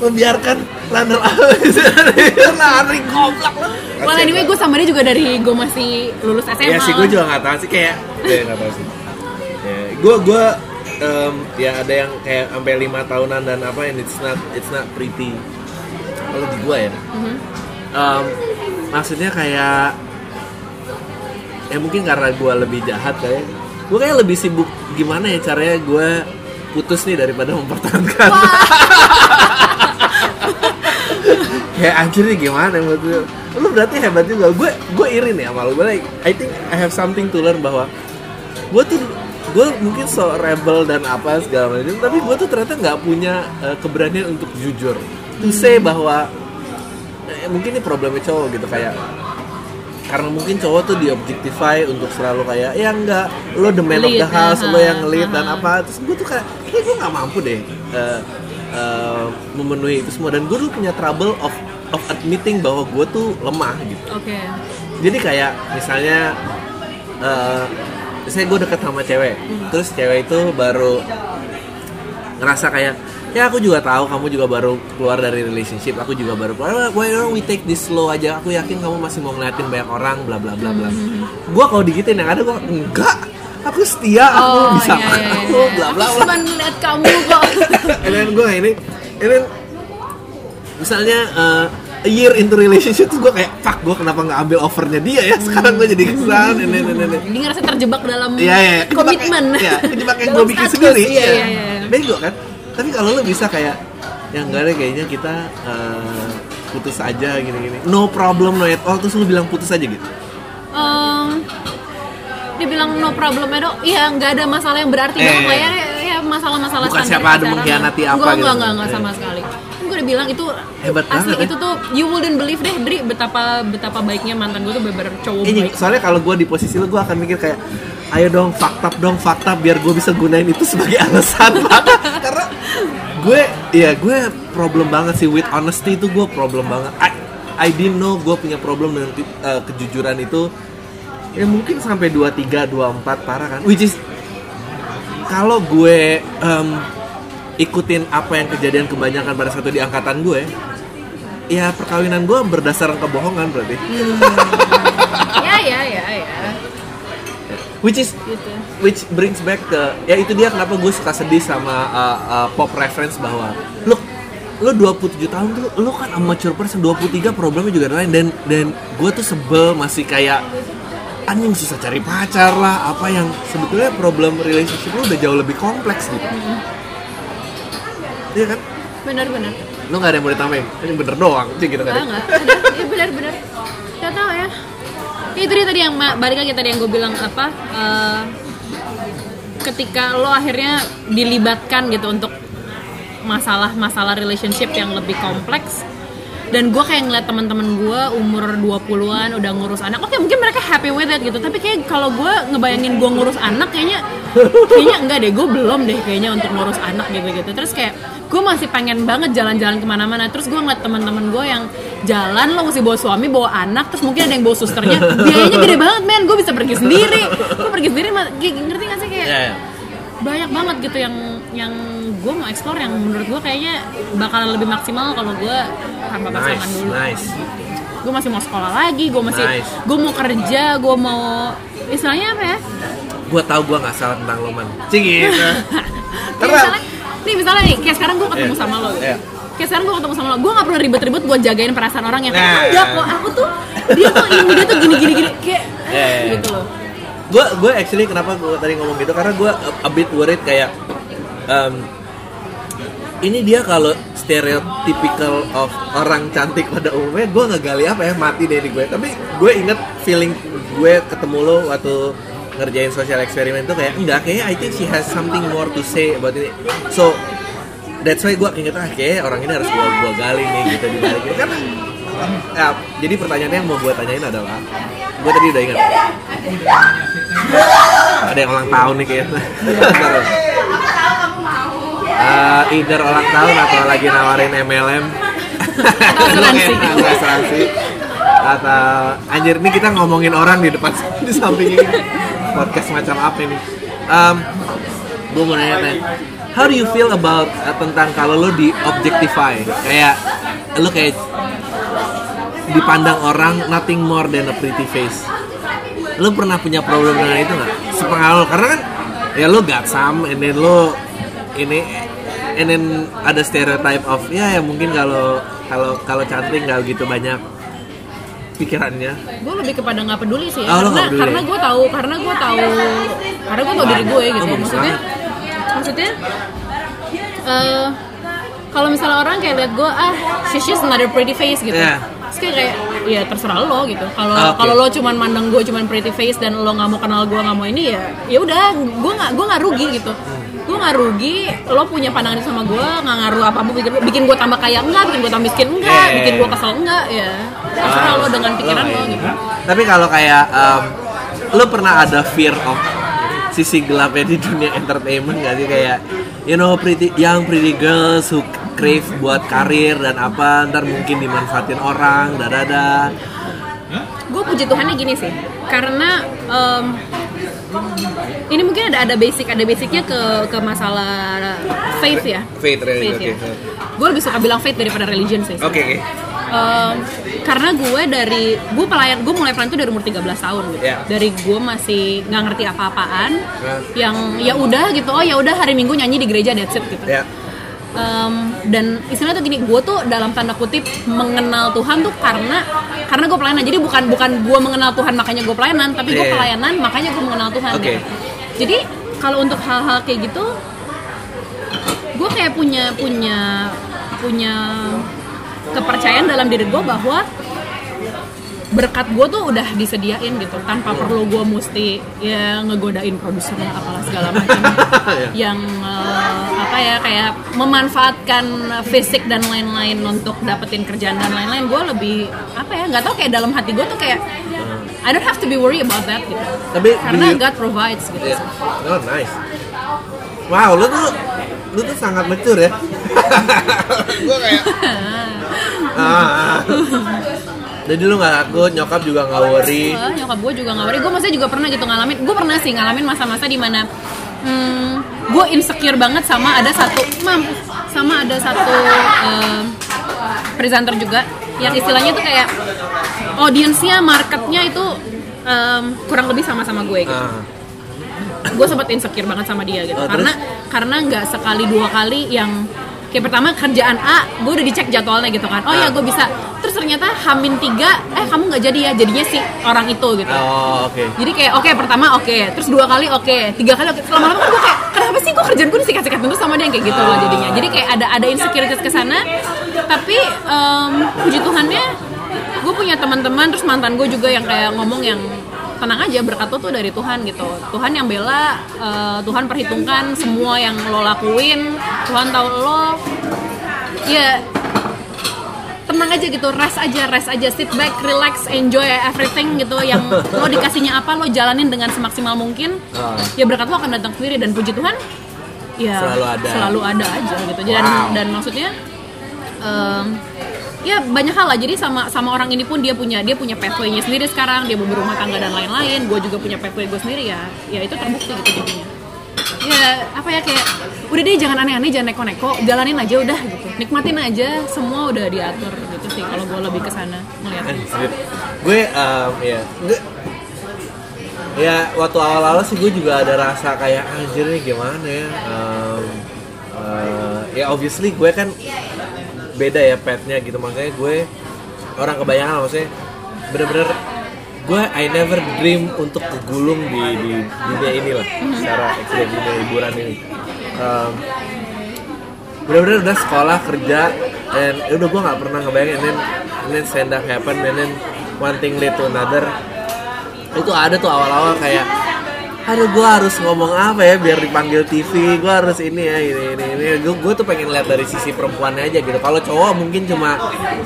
Membiarkan runner lari goblok lah. Well anyway gue sama dia juga dari gue masih lulus SMA. ya sih gue juga nggak tahu sih kayak ya nggak tahu sih. Gue gue ya ada yang kayak sampai lima tahunan dan apa and it's not it's not pretty. Kalau di gue ya. Mhm. Em, maksudnya kayak ya mungkin karena gue lebih jahat kayak gue kayak lebih sibuk gimana ya caranya gue putus nih daripada mempertahankan. Kayak anjir nih gimana menurut lu? Lu berarti hebat juga. Gue gue iri nih sama lu. Gue like, I think I have something to learn bahwa gue tuh gue mungkin so rebel dan apa segala macam tapi gue tuh ternyata nggak punya eh, keberanian untuk jujur. To say bahwa eh, mungkin ini problemnya cowok gitu kayak karena mungkin cowok tuh diobjectify untuk selalu kayak ya enggak lo the man of the Lead, house lo yang lead dan apa. Terus gue tuh kayak kayak gue nggak mampu deh eh, eh, memenuhi itu semua. Dan gue dulu punya trouble of of admitting bahwa gue tuh lemah gitu. Oke. jadi kayak misalnya eh saya gue deket sama cewek terus cewek itu baru ngerasa kayak ya aku juga tahu kamu juga baru keluar dari relationship aku juga baru keluar why don't we take this slow aja aku yakin kamu masih mau ngeliatin banyak orang bla bla bla bla gua kalau digituin yang ada gua enggak aku setia aku bisa iya, iya, aku iya. bla bla bla cuma ngeliat kamu kok. then gue ini then misalnya uh, a year into relationship tuh gue kayak fuck gue kenapa nggak ambil offernya dia ya sekarang gue jadi kesan then, and then. Jadi ngerasa terjebak dalam Iya iya. Kejebak- komitmen. Iya, kejebak yang Dalam gue bikin status. sendiri. Iya iya iya. Bego kan? Tapi kalau lu bisa kayak yang enggak ada kayaknya kita eh, putus aja gini-gini. No problem no at all terus lu bilang putus aja gitu. Em, dia bilang no problem edo iya nggak ada masalah yang berarti Eh. banget lah ya ya masalah-masalah Bukan siapa ada mengkhianati apa enggak, gitu. enggak enggak enggak Eh. sama sekali kan gue udah bilang itu Hebat asli banget, ya. itu tuh you wouldn't believe deh Dri betapa betapa baiknya mantan gue tuh bener cowok Ini baik soalnya kalau gue di posisi lu gue akan mikir kayak ayo dong fakta dong fakta biar gue bisa gunain itu sebagai alasan. Karena gue ya gue problem banget sih with honesty itu gue problem banget. I, I didn't know gue punya problem dengan uh, kejujuran itu. Ya mungkin sampai 23, 24 parah kan. Which is kalau gue em, ikutin apa yang kejadian kebanyakan pada satu di angkatan gue ya perkawinan gue berdasarkan kebohongan berarti. Ya ya ya ya which is gitu. which brings back ke ya itu dia kenapa gue suka sedih sama uh, uh, pop reference bahwa lu lu 27 tahun tuh lu kan amateur person 23 problemnya juga lain. Dan dan gue tuh sebel masih kayak anjing susah cari pacar lah apa yang sebetulnya problem relationship lu udah jauh lebih kompleks gitu. Iya kan? Benar-benar lu gak ada yang mau ditambahin ini bener doang sih gitu kan ya. Benar-benar nggak. Tahu ya Ya, itu dia tadi yang balik lagi tadi yang gue bilang apa eh, ketika lo akhirnya dilibatkan gitu untuk masalah-masalah relationship yang lebih kompleks dan gue kayak ngeliat teman-teman gue umur 20-an udah ngurus anak. Oke mungkin mereka happy with it gitu. Tapi kayak kalau gue ngebayangin gue ngurus anak kayaknya kayaknya enggak deh. Gue belum deh kayaknya untuk ngurus anak gitu gitu terus kayak gue masih pengen banget jalan-jalan ke mana-mana. Terus gue ngeliat teman-teman gue yang jalan lo mesti bawa suami bawa anak terus mungkin ada yang bawa susternya. Biayanya gede banget men. Gue bisa pergi sendiri. Gue pergi sendiri ngerti gak sih? Kayak ya, ya. banyak banget gitu yang yang gue mau explore yang menurut gue kayaknya bakalan lebih maksimal kalau gue tanpa pasangan nice dulu nice gue masih mau sekolah lagi gue masih Nice. gue mau kerja gue mau istilahnya apa ya gue tahu gue nggak salah tentang lo man Cing gitu Kayak Karena- misalnya nih misalnya nih kayak sekarang gue ketemu Iya. sama lo gitu. Iya. kayak sekarang gue ketemu sama lo gue gak perlu ribet-ribet buat jagain perasaan orang yang Nah. enggak kok aku tuh dia tuh ini dia tuh gini gini gini kayak Iya, iya, iya. gitu loh gue gue actually kenapa gue tadi ngomong gitu karena gue a, a bit worried kayak em, ini dia kalau stereotypical of orang cantik pada umumnya gue nggak gali apa ya mati deh di gue. Tapi gue inget feeling gue ketemu lo waktu ngerjain social eksperimen tuh kayak enggak kayaknya I think she has something more to say about ini so that's why gue inget ah kayak orang ini harus gue gue gali nih gitu di balik ini karena ya, jadi pertanyaannya yang mau gue tanyain adalah gue tadi udah ingat. Ada yang ulang tahun nih kayaknya Eh, either ulang tahun atau lagi nawarin MLM Atau asuransi. Atau asuransi. Atau anjir ini kita ngomongin orang di depan di samping ini. Podcast macam apa ini? Um, gue mau nanya nih how do you feel about uh, tentang kalau lo di objectify kayak lo kayak dipandang orang nothing more than a pretty face. Lo pernah punya problem dengan itu nggak? Sepengaruh karena kan ya lo some and then lo ini and then ada stereotype of ya ya mungkin kalau kalau kalau cantik nggak gitu banyak pikirannya gue lebih kepada nggak peduli sih ya Oh, karena peduli. karena gue tahu karena gue tahu karena gue tahu diri gue gitu Oh, bagus maksudnya maksudnya eh kalau misalnya orang kayak lihat gue ah she's just another pretty face gitu Yeah. Terus kayak kayak ya terserah lo gitu kalau Ah, oke. kalau lo cuman mandang gue cuman pretty face dan lo nggak mau kenal gue nggak mau ini ya ya udah gue nggak gue nggak rugi gitu gue nggak rugi lo punya pandangan sama gue nggak ngaruh apa apa bikin, bikin gue tambah kaya enggak bikin gue tambah miskin enggak Yeah. bikin gue kesel enggak ya. Terserah lo dengan pikiran lo gitu. Tapi kalau kayak um, lo pernah ada fear of sisi gelapnya di dunia entertainment gak sih? Kayak you know pretty young pretty girls who crave buat karir dan apa ntar mungkin dimanfaatin orang dadada gue puji Tuhannya gini sih karena em, ini mungkin ada ada basic ada basicnya ke ke masalah faith ya Faith, religion, ya. oke. gue lebih suka bilang faith daripada religion sih Oke, oke. Em, karena gue dari gue pelayan gue mulai pelayan tuh dari umur 13 tahun gitu. Ya. Dari gue masih nggak ngerti apa-apaan, Ya. yang ya udah gitu, oh ya udah hari Minggu nyanyi di gereja that's it gitu. Ya. Em, dan istilahnya tuh gini, gue tuh dalam tanda kutip mengenal Tuhan tuh karena karena gue pelayanan. Jadi bukan bukan gue mengenal Tuhan makanya gue pelayanan, tapi gue Iya. pelayanan makanya gue mengenal Tuhan. Oke. gitu. Jadi kalau untuk hal-hal kayak gitu, gue kayak punya punya punya kepercayaan dalam diri gue bahwa berkat gue tuh udah disediain gitu tanpa perlu gue mesti ya ngegodain produser lah apalah segala macam Ya. yang eh, apa ya kayak memanfaatkan fisik dan lain-lain untuk dapetin kerjaan dan lain-lain gue lebih apa ya nggak tau kayak dalam hati gue tuh kayak I don't have to be worried about that gitu Tapi karena you- God provides gitu Ya. Oh, nice. Wow, lu tuh lu tuh sangat mature ya. Gua kayak ah. Jadi lu nggak takut, nyokap juga nggak worry. Eh, nyokap gue juga nggak worry gue maksudnya juga pernah gitu ngalamin gue pernah sih ngalamin masa-masa di mana hmm, gue insecure banget sama ada satu mampus sama ada satu em, presenter juga yang istilahnya tuh kayak audiensnya marketnya itu em, kurang lebih sama-sama gue gitu Ah. gue sempat insecure banget sama dia gitu Oh, karena karena nggak sekali dua kali yang kayak pertama kerjaan A gue udah dicek jadwalnya gitu kan. Oh ya gue bisa. Terus ternyata hamin tiga eh kamu nggak jadi ya jadinya si orang itu gitu. Oh, oke. jadi kayak oke pertama oke terus dua kali oke tiga kali oke. Lama-lama kan gue kayak kenapa sih gue kerjaan gue disikat-sikat terus sama dia? Yang kayak gitu loh jadinya. Jadi kayak ada ada insecurities ke sana. Tapi em, puji Tuhannya gue punya teman-teman terus mantan gue juga yang kayak ngomong yang tenang aja berkat lo tuh dari Tuhan gitu Tuhan yang bela eh, Tuhan perhitungkan semua yang lo lakuin Tuhan tahu lo ya tenang aja gitu rest aja rest aja sit back relax enjoy everything gitu yang lo dikasihnya apa lo jalanin dengan semaksimal mungkin Ah. ya berkat lo akan datang sendiri dan puji Tuhan ya Selalu ada. selalu ada aja gitu dan Wow. dan maksudnya em, ya banyak hal lah. Jadi sama sama orang ini pun dia punya dia punya pathway-nya sendiri sekarang. Dia mau berumah tangga dan lain-lain. Gue juga punya pathway gue sendiri ya. Ya itu terbukti gitu jadinya. Ya apa ya kayak udah deh jangan aneh-aneh jangan neko-neko. Jalanin aja udah gitu. Nikmatin aja semua udah diatur gitu sih kalau gue lebih ke sana melihatnya Anjir. Gue um, ya, gue ya waktu awal-awal sih gue juga ada rasa kayak anjir nih gimana ya. Um, uh, ya obviously gue kan beda ya petnya gitu. Makanya gue orang kebayangan lah, maksudnya bener-bener gue I never dream untuk kegulung di, di dunia ini lah secara ekstra dunia hiburan ini. Um, bener-bener udah sekolah kerja dan ya udah gue nggak pernah ngebayangin and then, and then stand up happen and then one thing lead to another. Itu ada tuh awal-awal kayak aduh gue harus ngomong apa ya biar dipanggil TV gue harus ini ya ini ini ini. Gue gue tuh pengen lihat dari sisi perempuannya aja gitu. Kalau cowok mungkin cuma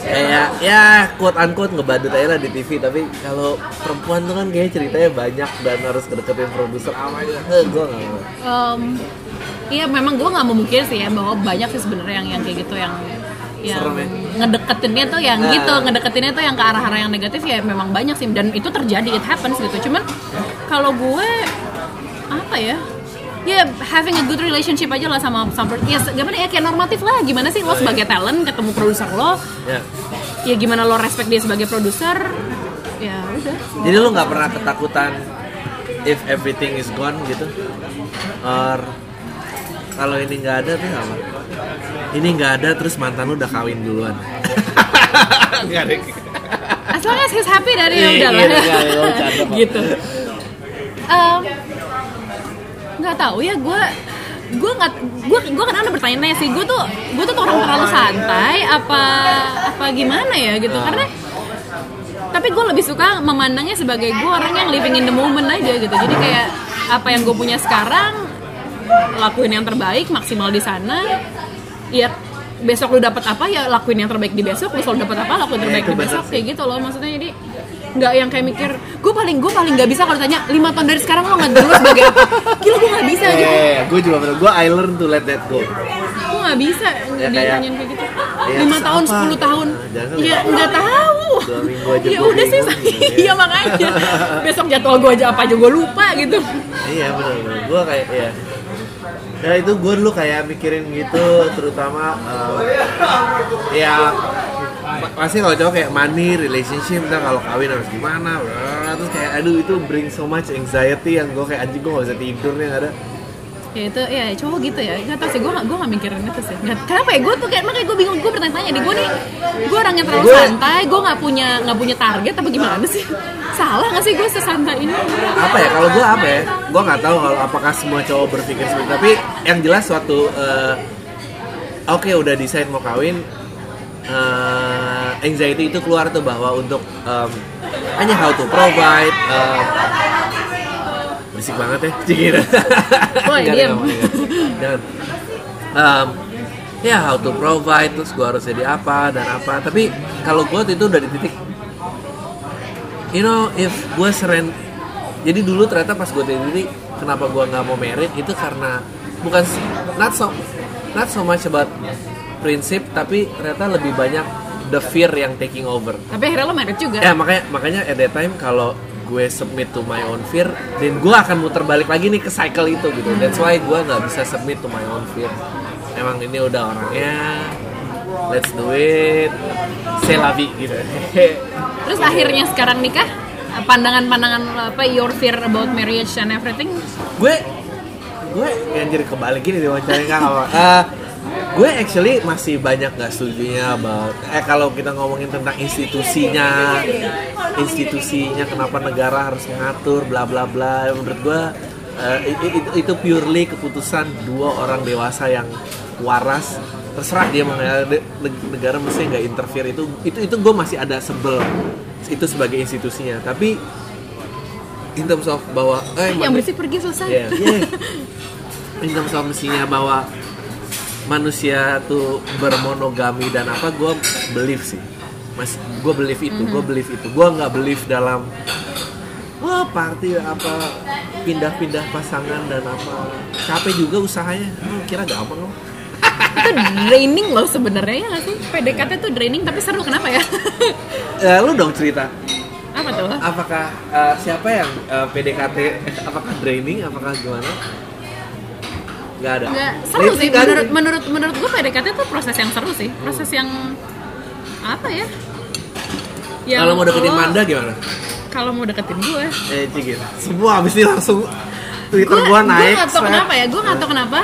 kayak ya quote unquote ngebadut aja lah di TV tapi kalau perempuan tuh kan kayak ceritanya banyak dan harus kedeketin produser. Apa gitu gue nggak Em, iya memang gue nggak memungkiri sih ya bahwa banyak sih sebenarnya yang yang kayak gitu yang yang Serem ya? ngedeketinnya tuh yang Nah. gitu ngedeketinnya tuh yang ke arah-arah yang negatif ya memang banyak sih. Dan itu terjadi it happens gitu. Cuman kalau gue apa ya ya having a good relationship aja lah sama sama ya gimana ya kayak normatif lah gimana sih lo sebagai talent ketemu produser lo ya ya gimana lo respect dia sebagai produser ya udah Jadi lu nggak pernah ketakutan if everything is gone gitu? Or kalau ini nggak ada tuh apa? Ini nggak ada terus mantan lu udah kawin duluan. Nggak ada. as long as he's happy dari ya Iya, udah lah iya, iya, iya, gitu Em, nggak tahu ya gue gue nggak gue gue kadang bertanya-tanya sih gue tuh gue tuh orang terlalu santai apa apa gimana ya gitu. Karena tapi gue lebih suka memandangnya sebagai gue orang yang living in the moment aja gitu. Jadi kayak apa yang gue punya sekarang lakuin yang terbaik maksimal di sana. Ya besok lu dapat apa ya lakuin yang terbaik di besok. Lu dapat apa lakuin yang terbaik di besok kayak gitu loh maksudnya. Jadi nggak yang kayak mikir gue paling gue paling nggak bisa kalau tanya lima tahun dari sekarang lo nggak dulu sebagai apa gila gue nggak bisa gitu Eh, gue juga pernah. Gue I learn to let that go. gue nggak nggak bisa Ya, kayak- ditanyain kayak gitu. Ya, Lima terus tahun? 10 tahun. Jangan Ya ya. nggak tahu. Ya udah sih, gitu, ya. iya makanya. Besok jadwal gue aja apa aja gue lupa gitu. iya benar benar gue kayak ya ya itu gue dulu kayak mikirin gitu terutama eh, ya pasti kalau cowok kayak money relationship ntar kalau kawin harus gimana bla, terus kayak aduh itu bring so much anxiety yang gue kayak anjing gue gak bisa tidur nih ada. Ya itu ya cowok gitu ya. Nggak tahu sih gue gue nggak mikirin itu sih. Nggak, kenapa ya? Gue tuh kayak makanya gue bingung gue bertanya-tanya di gue nih gue orang yang terlalu santai gue nggak punya nggak punya target apa gimana sih? Salah nggak sih gue sesantai ini? Apa ya? Kalau gue apa ya? Gue nggak tahu kalau apakah semua cowok berpikir seperti tapi yang jelas suatu eh, oke udah decide mau kawin eh, anxiety itu keluar tuh bahwa untuk em, hanya how to provide em, berisik banget ya Cikir Jangan, diam. jangan. Em, ya how to provide terus gue harus jadi apa dan apa tapi kalau gue itu udah di titik you know if gue seren jadi dulu ternyata pas gue titik kenapa gue nggak mau merit itu karena bukan not so not so much about prinsip tapi ternyata lebih banyak the fear yang taking over. Tapi akhirnya lo married juga. Ya makanya makanya at that time kalau gue submit to my own fear dan gue akan muter balik lagi nih ke cycle itu gitu. That's why gue nggak bisa submit to my own fear. Emang ini udah orangnya let's do it. C'est la vie gitu. Terus akhirnya sekarang nikah? Pandangan-pandangan apa your fear about marriage and everything? Gue gue yang jadi kebalik gini diwawancarain kak apa Eh, gue actually masih banyak gak setujunya about eh kalau kita ngomongin tentang institusinya institusinya kenapa negara harus mengatur bla bla bla. Menurut gue eh, i- i- itu, itu purely keputusan dua orang dewasa yang waras. Terserah dia mau nggak- negara mesti nggak interfere. Itu itu itu gue masih ada sebel itu sebagai institusinya. Tapi in terms of bahwa eh, yang bersih pergi selesai. Iya, iya. In terms of mestinya bahwa manusia tuh bermonogami dan apa, gue believe sih. Mas, gue believe itu, gue believe itu. Gue nggak believe dalam wah party apa pindah-pindah pasangan dan apa capek juga usahanya. Lu kira gampang loh? itu draining loh sebenarnya ya sih PDKT tuh draining tapi seru kenapa ya Ya, lu dong cerita. apa tuh Apakah eh, siapa yang eh, PDKT? Apakah draining? Apakah gimana? Gak ada. nggak seru sih Nggak ada. menurut menurut menurut gue PDKT tuh proses yang seru sih proses yang apa ya Yang Kalau mau deketin Manda gimana? kalau mau deketin gue Eh, cigit. Semua abis ini langsung Twitter gue gua naik. nggak tau kenapa ya gue nggak tau kenapa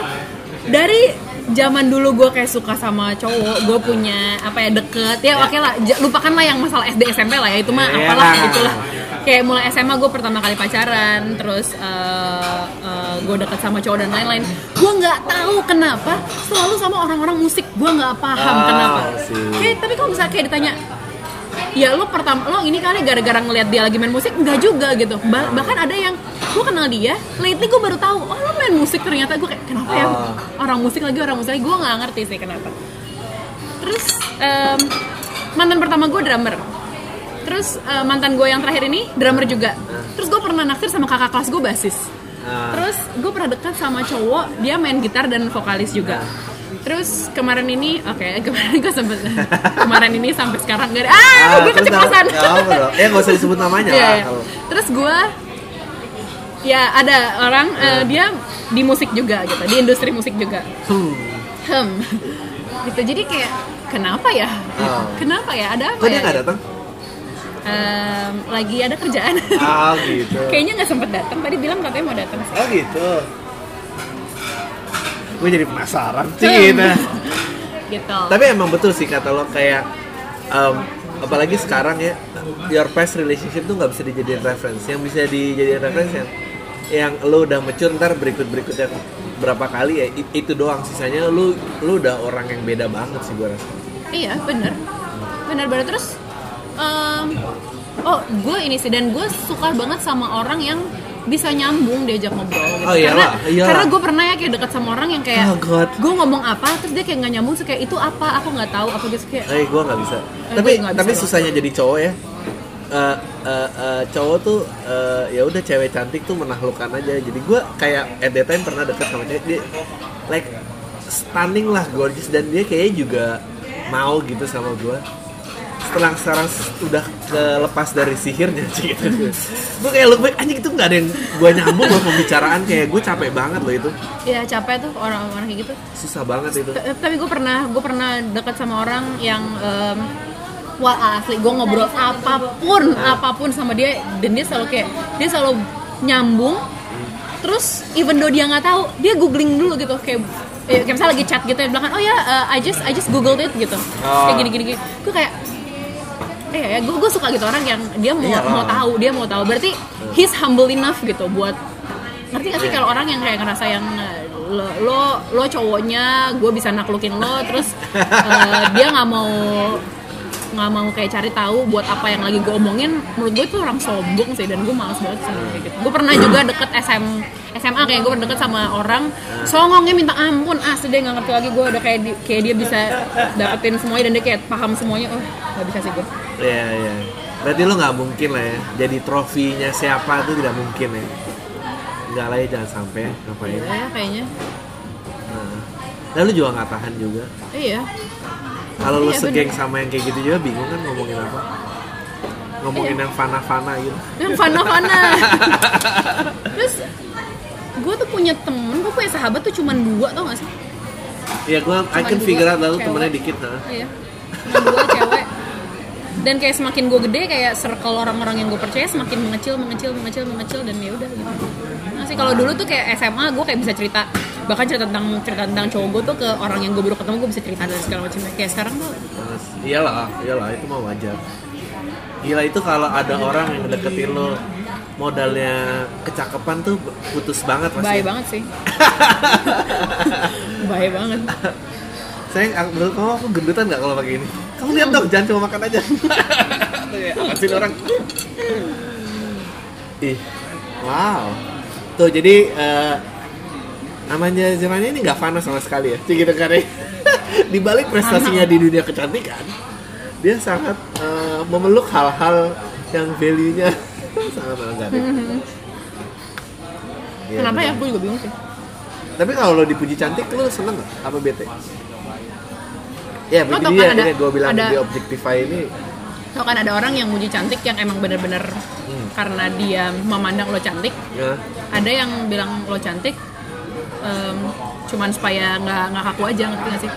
dari zaman dulu gue kayak suka sama cowok gue punya apa ya deket ya oke lah j- lupakan lah yang masalah SD SMP lah ya itu mah Iya. apalah itulah kayak mulai SMA gue pertama kali pacaran terus gue deket sama cowok dan lain-lain. Gue nggak tahu kenapa selalu sama orang-orang musik. Gue nggak paham Ah, kenapa. Kayak tapi kalau misalnya kayak ditanya ya lo pertama lo ini kali gara-gara ngeliat dia lagi main musik? Enggak juga gitu. Ba- bahkan ada yang gue kenal dia lately gue baru tahu oh lo main musik. Ternyata gue kayak kenapa ya? Ah. orang musik lagi orang musik lagi. Gue nggak ngerti sih kenapa. Terus em, mantan pertama gue drummer. Terus eh, mantan gue yang terakhir ini drummer juga. Terus gue pernah naksir sama kakak kelas gue basis Ah. terus gue pernah dekat sama cowok dia main gitar dan vokalis juga terus kemarin ini oke kemarin gue sempet kemarin ini sampai sekarang gak ada ah, gue terus keceplosan Ya? Ya nggak usah disebut namanya Iya, lah. iya. kalau- terus gue ya ada orang eh, dia di musik juga gitu di industri musik juga Hmm. hmm gitu jadi kayak kenapa ya Oh. kenapa ya ada apa Kok dia ya nggak datang? Em, lagi ada kerjaan Ah gitu. kayaknya nggak sempet datang tadi bilang katanya mau datang Oh gitu. Gue jadi penasaran sih gitu. gitu Tapi emang betul sih kata lo kayak em, apalagi sekarang ya your past relationship tuh nggak bisa dijadiin reference. Yang bisa dijadiin reference yang yang lo udah mature ntar berikut berikutnya berapa kali ya itu doang sisanya lu lu udah orang yang beda banget sih gue rasa. Iya bener bener bener terus em, oh gue ini sih dan gue suka banget sama orang yang bisa nyambung diajak ngobrol gitu. Oh, iyalah, karena iyalah. karena gue pernah ya kayak deket sama orang yang kayak Oh, God. gue ngomong apa terus dia kayak nggak nyambung terus kayak itu apa aku nggak tahu apa gitu kayak Eh, gue nggak bisa. Eh, tapi nggak tapi bisa susahnya jadi cowok ya. Eh, eh, eh, cowok tuh eh, ya udah cewek cantik tuh menaklukkan aja. Jadi gue kayak at that time pernah deket sama cewek dia like stunning lah gorgeous dan dia kayaknya juga mau gitu sama gue setelah sekarang udah kelepas dari sihirnya sih gitu. Gue kayak look back anjing itu nggak ada yang gue nyambung loh pembicaraan kayak gue capek banget loh itu. Ya capek tuh orang-orang kayak gitu. Susah banget itu. Tapi gue pernah gue pernah dekat sama orang yang em, wah asli gue ngobrol apa pun apa pun sama dia dan dia selalu kayak dia selalu nyambung. Terus even though dia nggak tahu dia googling dulu gitu kayak eh, kayak misalnya lagi chat gitu di belakang oh ya uh, I just I just googled it gitu. Oh. kayak gini gini gini gue kayak eh ya gue gue suka gitu orang yang dia mau Iya. mau tahu dia mau tahu berarti he's humble enough gitu buat ngerti gak sih kalau orang yang kayak ngerasa yang eh, lo lo, lo cowoknya gue bisa naklukin lo terus eh, dia nggak mau nggak mau kayak cari tahu buat apa yang lagi gue omongin menurut gue itu orang sombong sih dan gue males banget sih gitu gue pernah juga deket SM SMA kayak gue deket sama orang songongnya minta ampun asli dia nggak ngerti lagi gue udah kayak di- kayak dia bisa dapetin semuanya dan dia kayak paham semuanya oh nggak bisa sih gue Iya iya. Berarti lo nggak mungkin lah ya. Jadi trofinya siapa tuh tidak mungkin ya. Enggak lah ya jangan sampai ngapain. ya kayaknya Nah. Dan lu juga nggak tahan juga. iya Kalau lu Iya, segeng bener. sama yang kayak gitu juga bingung kan ngomongin apa? Ngomongin Iya. yang fana-fana gitu. yang fana-fana terus gue tuh punya temen gue punya sahabat tuh cuman dua tau gak sih Iya gua I can figure out lalu cewek. temennya dikit nah. iya cuman dua cewek dan kayak semakin gue gede kayak circle orang-orang yang gue percaya semakin mengecil mengecil mengecil mengecil dan ya udah gitu sih kalau dulu tuh kayak SMA gue kayak bisa cerita bahkan cerita tentang cerita tentang cowok gue tuh ke orang yang gue baru ketemu gue bisa cerita dan segala macam kayak sekarang tuh Mas, Iyalah, iyalah itu mah wajar. Gila itu kalau ada orang yang deketin lo modalnya kecakapan tuh putus banget pasti. baik banget sih baik banget Sayang, aku- menurut kamu aku gendutan nggak kalau pakai ini? Kamu lihat dong, jangan cuma makan aja. Apa sih orang? Ih, wow. Tuh jadi eh, namanya zamannya ini nggak panas sama sekali ya, gitu kan ya. Di balik prestasinya di dunia kecantikan, dia sangat eh, memeluk hal-hal yang value-nya sangat negatif. Iya, kenapa ya gue juga bingung sih Tapi kalau lo dipuji cantik, lo seneng gak? Apa bete? Ya, begini ya, kan ada- gue bilang ada- di Objectify ini Tau kan ada orang yang muji cantik yang emang bener-bener. Karena dia memandang lo cantik ya, ada yang bilang lo cantik em, cuman supaya nggak nggak kaku aja ngerti gak sih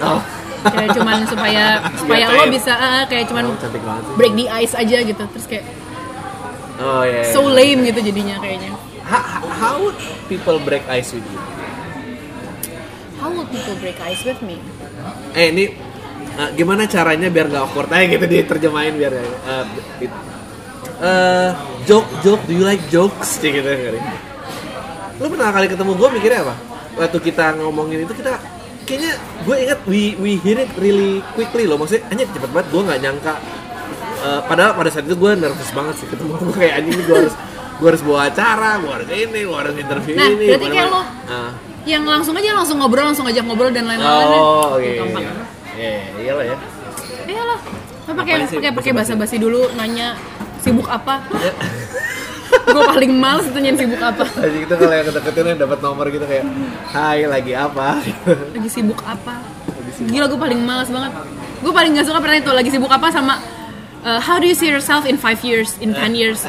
Oh, kayak cuman supaya supaya lo Ngatain. bisa eh, kayak cuman oh, cantik banget sih. break the ice aja gitu terus kayak Oh iya. iya. so lame gitu jadinya kayaknya ha- how would people break ice with you? how would people break ice with me Eh ini eh, gimana caranya biar gak awkward aja gitu diterjemahin biar it- eh, joke joke do you like jokes Cik, gitu kali. Lu pernah kali ketemu gue mikirnya apa? Waktu kita ngomongin itu kita kayaknya gue ingat we we hear it really quickly loh maksudnya anjir cepet banget gue nggak nyangka Eh, padahal pada saat itu gue nervous banget sih ketemu gue kayak anjing gue harus gue harus bawa acara gue harus ini gue harus interview Nah, ini berarti kayak lo- Ah. yang langsung aja langsung ngobrol langsung ajak ngobrol dan lain-lain Oh, oke. gampang Iya, iyalah ya. iya lah Lo pakai pakai pakai basa-basi dulu nanya sibuk apa gue paling males nyanyi sibuk apa Aja gitu kalau yang deketin yang dapat nomor gitu kayak, Hai lagi apa? lagi sibuk apa Lagi sibuk. gila gue paling males banget gue paling gak suka pernah itu lagi sibuk apa sama uh, how do you see yourself in 5 years in 10 years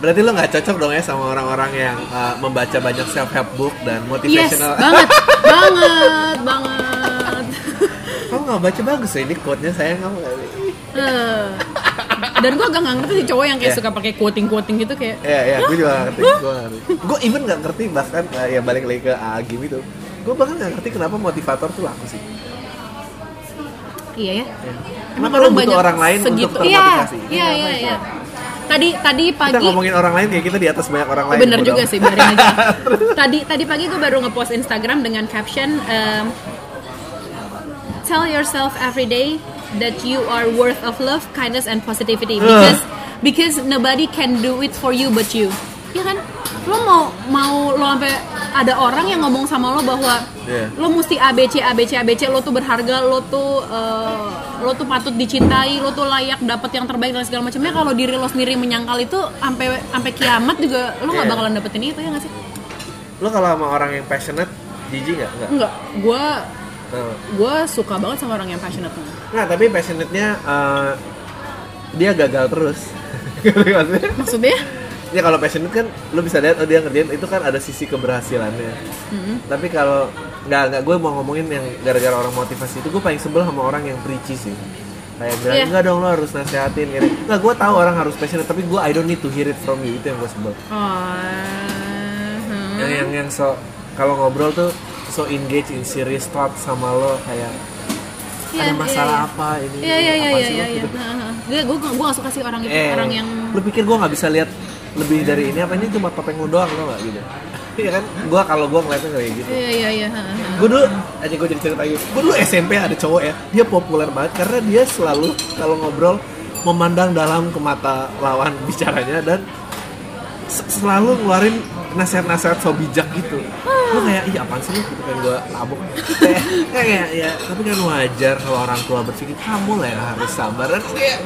Berarti lo nggak cocok dong ya sama orang-orang yang uh, membaca banyak self help book dan yes motivational. banget banget banget Kamu nggak baca bagus ya ini quote-nya sayang kamu nggak? Dan gue agak gak ngerti sih cowok yang kayak Yeah. suka pakai quoting quoting gitu kayak Iya, iya, gue juga nggak ngerti. Gue ngerti. Gue even nggak ngerti bahkan uh, ya balik lagi ke Agim itu. Gue bahkan nggak ngerti kenapa motivator tuh laku sih. iya ya Kenapa lo butuh orang lain untuk iya termotivasi? iya iya iya tadi tadi Kita pagi ngomongin orang lain kayak kita di atas banyak orang lain. Bener juga sih, biarin aja. tadi tadi pagi gue baru ngepost Instagram dengan caption um, Tell yourself every day that you are worth of love, kindness, and positivity because because nobody can do it for you but you. Ya kan? Lo mau mau lo sampai ada orang yang ngomong sama lo bahwa Iya. lo mesti ABC ABC ABC lo tuh berharga, lo tuh eh, lo tuh patut dicintai, lo tuh layak dapat yang terbaik dan segala macamnya. Kalau diri lo sendiri menyangkal itu sampai sampai kiamat juga lo nggak Iya. bakalan dapetin itu ya nggak sih? lo kalau sama orang yang passionate jijik nggak nggak Enggak, gue gue suka banget sama orang yang passionate Nah, tapi passionate-nya eh, dia gagal terus. Maksudnya? maksudnya Ya kalau passionate kan lu bisa lihat oh dia ngerjain itu kan ada sisi keberhasilannya. Mm-mm. Tapi kalau nggak nggak gue mau ngomongin yang gara-gara orang motivasi itu gue paling sebel sama orang yang preachy sih. Kayak bilang Iya. enggak dong lo harus nasehatin gini. Enggak gue tahu orang harus passionate tapi gue I don't need to hear it from you itu yang gue sebel. oh hmm. Yang yang yang so kalau ngobrol tuh so engage in serious thought sama lo kayak Iya, ada iya, masalah iya. apa ini Iya iya iya apa iya sih iya. lo gitu. Gue gue gue gak suka sih orang itu Eh, orang yang lu pikir gua nggak bisa lihat lebih dari ini apa ini cuma topeng lu doang lo nggak gitu iya kan gua kalau gua ngeliatnya kayak gitu iya iya iya. gue dulu aja gue jadi cerita gitu gue dulu SMP ada cowok ya dia populer banget karena dia selalu kalau ngobrol memandang dalam ke mata lawan bicaranya dan selalu ngeluarin nasihat-nasihat so bijak gitu gue kayak iya apaan sih lu gitu kan gue tabuk kayak kayak ya tapi kan wajar kalau orang tua berpikir kamu lah yang harus sabar dan kayak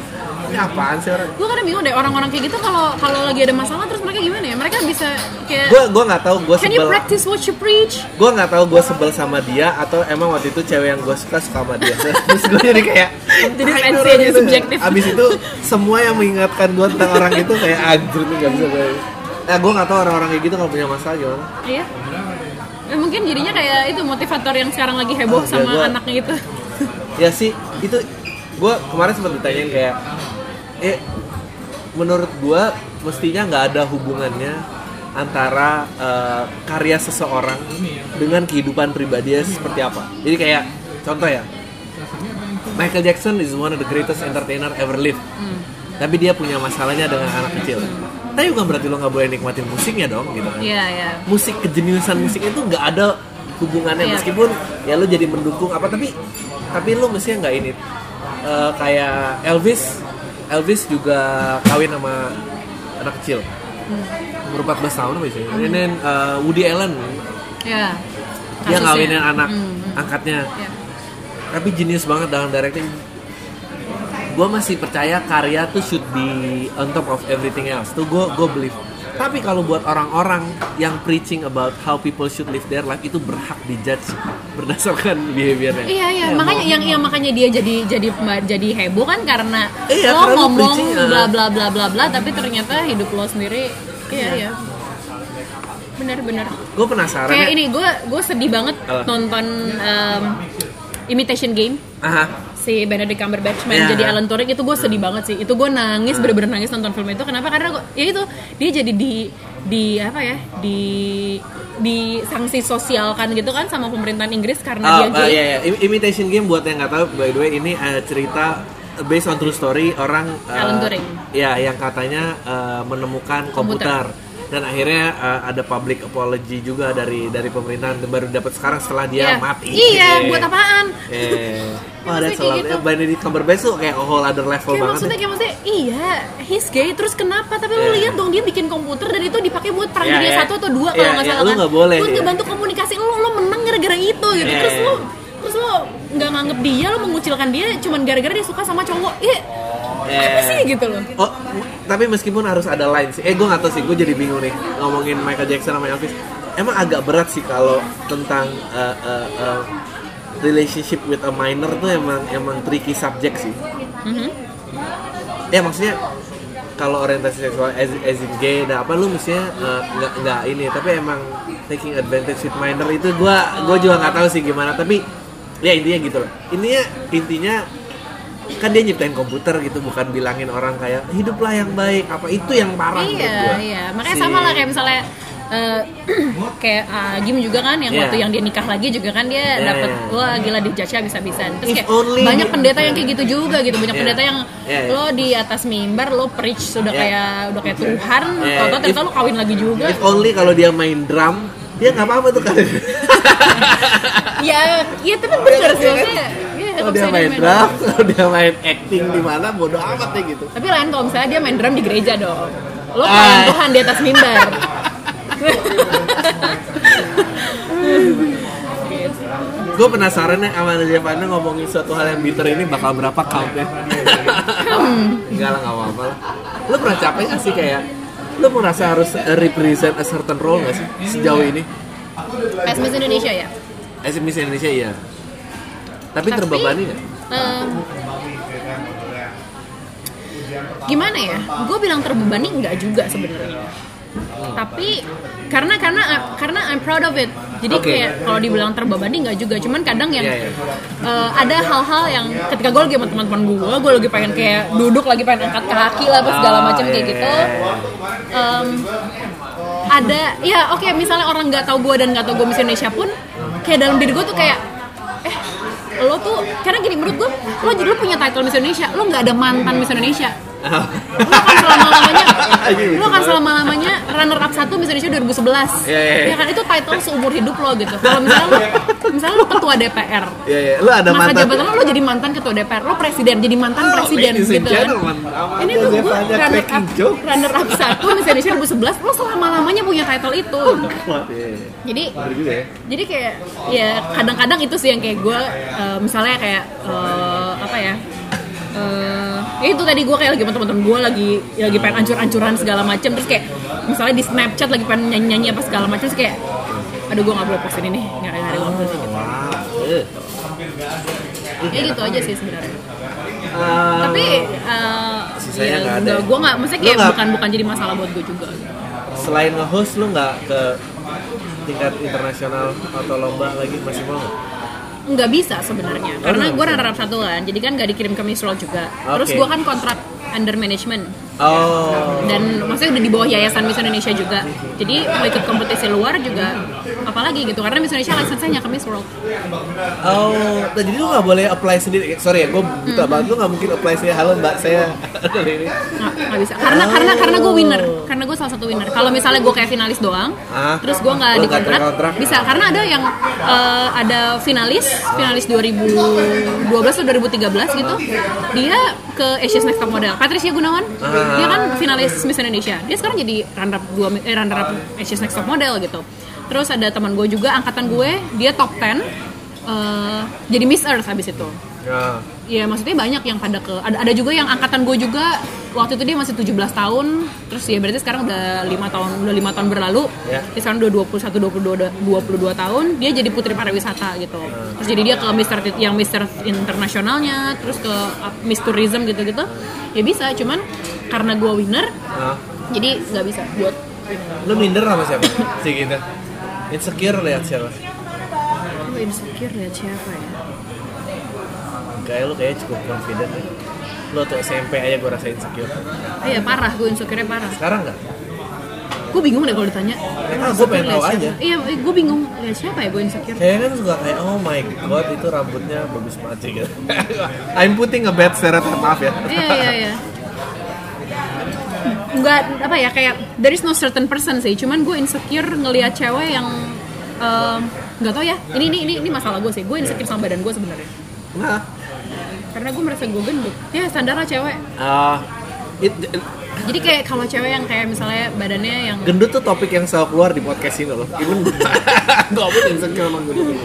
ini apaan sih orang Gue kadang bingung deh orang-orang kayak gitu kalau kalau lagi ada masalah terus mereka gimana ya? Mereka bisa kayak gue gue nggak tahu gue Can you sebel practice what you preach? gue nggak tahu gue sebel sama dia atau emang waktu itu cewek yang gue suka suka sama dia terus gue jadi kayak Jadi "Ah, fancy aja, gitu." subjektif. abis itu semua yang mengingatkan gue tentang orang itu kayak anjir nih gak bisa gue Nah, gue nggak tahu orang-orang kayak gitu kalau punya masalah gimana. Iya. Eh, mungkin jadinya kayak itu motivator yang sekarang lagi heboh Ah, sama ya, gua- anaknya itu. Ya sih, itu gue kemarin sempat ditanyain kayak, eh, menurut gue mestinya nggak ada hubungannya antara eh, karya seseorang dengan kehidupan pribadinya seperti apa. Jadi kayak contoh ya, Michael Jackson is one of the greatest entertainer ever lived. Hmm. Tapi dia punya masalahnya dengan anak kecil. Tapi bukan berarti lo nggak boleh nikmatin musiknya dong, gitu kan? Iya iya. musik kejeniusan musik itu nggak ada hubungannya Iya. meskipun ya lu jadi mendukung apa tapi tapi lu mestinya nggak ini Eh, kayak Elvis Elvis juga kawin sama anak kecil umur 14 tahun apa sih ini eh, Woody Allen Iya. dia Kasusnya. ngawinin anak Hmm, hmm. angkatnya Iya. tapi jenius banget dalam directing gue masih percaya karya tuh should be on top of everything else. Tuh gue gue believe. Tapi kalau buat orang-orang yang preaching about how people should live their life itu berhak dijudge berdasarkan behaviornya. Iya iya, Ya, makanya mau- yang yang makanya dia jadi jadi jadi heboh kan karena Iya, lo karena ngomong bla bla bla bla bla tapi ternyata hidup lo sendiri iya iya. Bener bener. gue penasaran Kayak ya. ini gue gue sedih banget Apa? nonton um, Imitation Game. Aha. Si Benedict Cumberbatch main Ya. jadi Alan Turing itu gue sedih banget sih itu gue nangis bener-bener nangis nonton film itu kenapa karena gua, ya itu dia jadi di di apa ya di di sanksi sosialkan gitu kan sama pemerintahan Inggris karena Oh, dia uh, iya, iya. Im- Imitation Game buat yang nggak tahu, by the way ini uh, cerita based on true story orang uh, Alan Turing. Ya, yang katanya uh, menemukan komputer. Dan akhirnya uh, ada public apology juga dari dari pemerintahan baru dapat sekarang setelah dia Iya. mati. iya Eh. buat apaan Eh. Wah, Maksudnya that's a kayak lot. gitu. Benedict Cumberbatch tuh kayak a whole other level kayak banget. maksudnya ya. kayak maksudnya iya he's gay terus kenapa tapi lu Iya. lihat dong dia bikin komputer dan itu dipakai buat perang Iya, dunia iya. satu atau dua kalau Iya, nggak iya, salah lu kan nggak boleh, buat iya. ngebantu komunikasi lu lo menang gara-gara itu gitu Iya, terus lu terus lu nggak nganggep dia lu mengucilkan dia cuman gara-gara dia suka sama cowok iya apa Eh. sih gitu loh Oh, tapi meskipun harus ada line sih. Eh, gue gak tau sih. Gue jadi bingung nih ngomongin Michael Jackson sama Elvis. Emang agak berat sih kalau tentang uh, uh, uh, relationship with a minor tuh emang emang tricky subject sih. Mhm. Ya maksudnya kalau orientasi seksual as, as in gay dan apa lu mestinya uh, nggak nggak ini tapi emang taking advantage with minor itu gue gue juga nggak tahu sih gimana tapi ya intinya gitu loh intinya intinya kan dia nyiptain komputer gitu bukan bilangin orang kayak hiduplah yang baik apa itu yang parah iya iya makanya Si- sama lah kayak misalnya eh, kayak uh, Gim juga kan yang Iya. waktu yang dia nikah lagi juga kan dia Iya, dapet iya. wah gila di judge bisa-bisan terus If kayak only banyak di- pendeta yang kayak gitu juga gitu banyak Iya. pendeta yang Iya, iya. lo di atas mimbar lo preach sudah Iya. kayak udah kayak Tuhan Iya. tau ternyata lo kawin lagi juga if only kalau dia main drum dia nggak apa-apa tuh kan ya ya tapi bener sih maksudnya kalau dia main drum kalau dia main acting di mana bodoh amat deh gitu. Tapi lain kalau misalnya dia main drum di gereja dong lo kawin Tuhan di atas mimbar. Gue penasaran ya sama Nadia Fana ngomongin suatu hal yang bitter ini bakal berapa countnya enggak lah nggak apa-apa lah. Lo pernah capek gak sih kayak lo merasa harus represent a certain role gak sih sejauh ini? Miss Indonesia ya. Eh, Miss Indonesia iya. Tapi, terbebani nggak? em, gimana ya? Gue bilang terbebani nggak juga sebenarnya. Tapi karena karena karena I'm proud of it. Jadi Oke. kayak kalau dibilang terbebani nggak juga. Cuman kadang yang Iya, iya. eh, ada hal-hal yang ketika gue lagi sama teman-teman gue, gue lagi pengen kayak duduk lagi pengen angkat kaki lah apa segala Ah, macam kayak iya, gitu. Em, ada ya oke misalnya orang nggak tahu gue dan nggak tahu gue Miss Indonesia pun kayak dalam diri gue tuh kayak lo tuh karena gini menurut gue lo jadi lo punya title Miss Indonesia lo nggak ada mantan Miss Indonesia lo akan selama lamanya lo akan selama lamanya runner up satu Miss Indonesia 2011 Iya, iya, iya. ya kan itu title seumur hidup lo gitu kalau misalnya lo misalnya lo ketua DPR Iya, iya. Lu ada masa mantan. jabatan lo, lo jadi mantan ketua DPR lo presiden jadi mantan presiden ladies and gitu kan ini tuh gue runner up runner up satu Miss Indonesia 2011 lo selama lamanya punya title itu Wah, iya, iya. jadi ya. jadi kayak ya kadang-kadang itu sih yang kayak gue eh, misalnya kayak eh, apa ya eh, ya itu tadi gue kayak lagi sama teman-teman gue lagi lagi pengen ancur-ancuran segala macam terus kayak misalnya di Snapchat lagi pengen nyanyi-nyanyi apa segala macam terus kayak aduh gue nggak boleh post ini nih nggak ada waktu sih gitu Wow. Eh. ya gitu aja sih sebenarnya Um, tapi Sisanya ya, nggak ada ya? gue nggak maksudnya kayak nggak- bukan bukan jadi masalah buat gue juga selain nge-host lu nggak ke tingkat internasional atau lomba lagi masih mau? Nggak bisa sebenarnya. Karena gue runner up satu kan jadi kan nggak dikirim ke Miss juga. Terus Oke. gue kan kontrak under management Oh. dan maksudnya udah di bawah yayasan Miss Indonesia juga jadi mau ikut kompetisi luar juga apalagi gitu karena Miss Indonesia lisensinya ke Miss World Oh, nah, jadi lu nggak boleh apply sendiri. Sorry ya, gue buta banget. Lu nggak mungkin apply sendiri. Halo mbak, saya ini. nggak nggak bisa karena karena karena gue winner karena gue salah satu winner kalau misalnya gue kayak finalis doang Ah. terus gue nggak Lu di nggak kontrak bisa karena ada yang eh, ada finalis finalis 2012 atau 2013 gitu dia ke Asia's Next Top Model Patricia Gunawan Ah. Dia kan finalis Miss Indonesia. Dia sekarang jadi runner up dua eh, runner up Asia's Next Top Model gitu. Terus ada teman gue juga angkatan gue dia top 10 eh, jadi Miss Earth habis itu Ya. ya maksudnya banyak yang pada ke ada ada juga yang angkatan gue juga waktu itu dia masih 17 tahun terus ya berarti sekarang udah lima tahun udah lima tahun berlalu Ya. dia sekarang udah 21 22 22 tahun dia jadi putri pariwisata gitu terus jadi dia ke Mister yang Mister internasionalnya terus ke uh, Miss Tourism gitu gitu ya bisa cuman karena gue winner Nah, jadi nggak bisa buat lu minder sama siapa? Sih gitu. Insecure lihat siapa? Gue insecure lihat siapa ya Kayak lu kayak cukup confident ya. Lu tuh SMP aja gue rasa insecure. ah, ya parah gue insecure parah Sekarang nggak? gue bingung deh kalau ditanya Ah, gue pengen Lihat aja. iya gue bingung lihat siapa ya gue insecure Saya kan suka kayak oh my god itu rambutnya bagus banget sih gitu. I'm putting a bad stereotype maaf ya. iya iya iya nggak apa ya kayak there is no certain person sih cuman gue insecure ngelihat cewek yang em, nggak tau ya. Ini ini ini ini masalah gue sih. Gue insecure sama badan gue sebenarnya. Nah, karena gue merasa gue gendut. Ya standar lah cewek. Ah, it- jadi kayak kalau cewek yang kayak misalnya badannya yang gendut tuh topik yang selalu keluar di podcast ini loh. Even gue pun insecure sama gendut.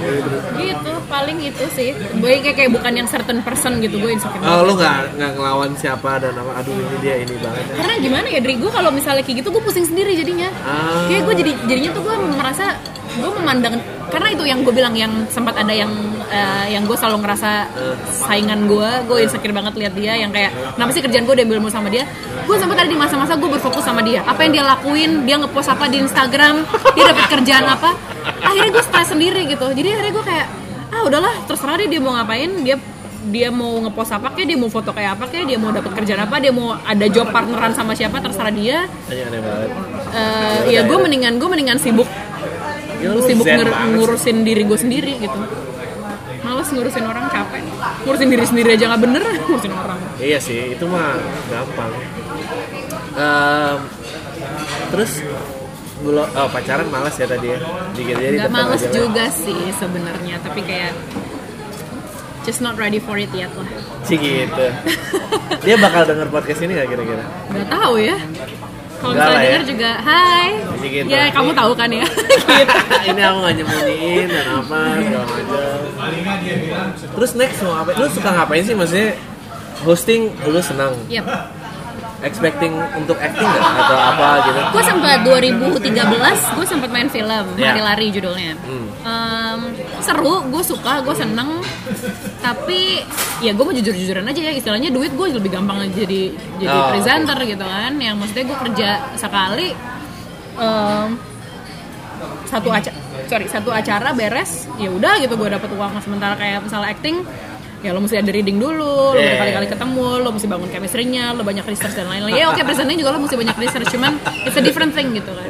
gitu paling itu sih. Gue kayak kayak bukan yang certain person gitu gue insecure Oh, lu nggak nggak ngelawan siapa dan nama aduh ini dia ini banget. Ya. karena gimana ya dari gue kalau misalnya kayak gitu gue pusing sendiri jadinya. Ah. kayak gue jadi jadinya tuh gue merasa gue memandang karena itu yang gue bilang yang sempat ada yang eh, yang gue selalu ngerasa saingan gue gue insecure banget lihat dia yang kayak kenapa sih kerjaan gue diambil mulu sama dia? Gue sempat ada di masa-masa gue berfokus sama dia. Apa yang dia lakuin dia ngepost apa di Instagram dia dapat kerjaan apa akhirnya gue stres sendiri gitu. Jadi akhirnya gue kayak ah udahlah terserah deh dia mau ngapain dia dia mau ngepost apa kayak dia mau foto kayak apa kayak dia mau dapat kerjaan apa dia mau ada job partneran sama siapa terserah dia. Eh, ya gue mendingan gue mendingan sibuk Ya, lu sibuk sih. ngurusin diri gue sendiri gitu males ngurusin orang capek ngurusin diri sendiri aja nggak bener ngurusin orang Iya sih, itu mah gampang. Em, terus belum oh, pacaran malas ya tadi ya. Dikit jadi nggak aja lah. juga sih sebenarnya tapi kayak just not ready for it yet lah Sih gitu. Dia bakal denger podcast ini gak kira-kira? nggak tahu ya kalau Nggak misalnya ya. denger juga hai gitu. ya kamu tahu kan ya ini aku gak nyembunyiin dan apa segala macam. Terus next mau apa? Lu suka ngapain sih maksudnya? Hosting lu senang. Yep. Expecting untuk acting nggak? Atau apa gitu? Gue sempat 2013 gue sempat main film Ya. Hari Lari judulnya. Hmm. Em, seru gue suka gue seneng. Tapi ya gue mau jujur jujuran aja ya istilahnya duit gue lebih gampang jadi jadi Oh, presenter gitu kan. Yang maksudnya gue kerja sekali em, satu acara sorry satu acara beres ya udah gitu gue dapet uang. Sementara kayak misalnya acting ya lo mesti ada reading dulu, lo Yeah. berkali-kali ketemu, lo mesti bangun chemistry-nya, lo banyak research dan lain-lain. Ya oke, presenting juga lo mesti banyak research, cuman it's a different thing gitu kan.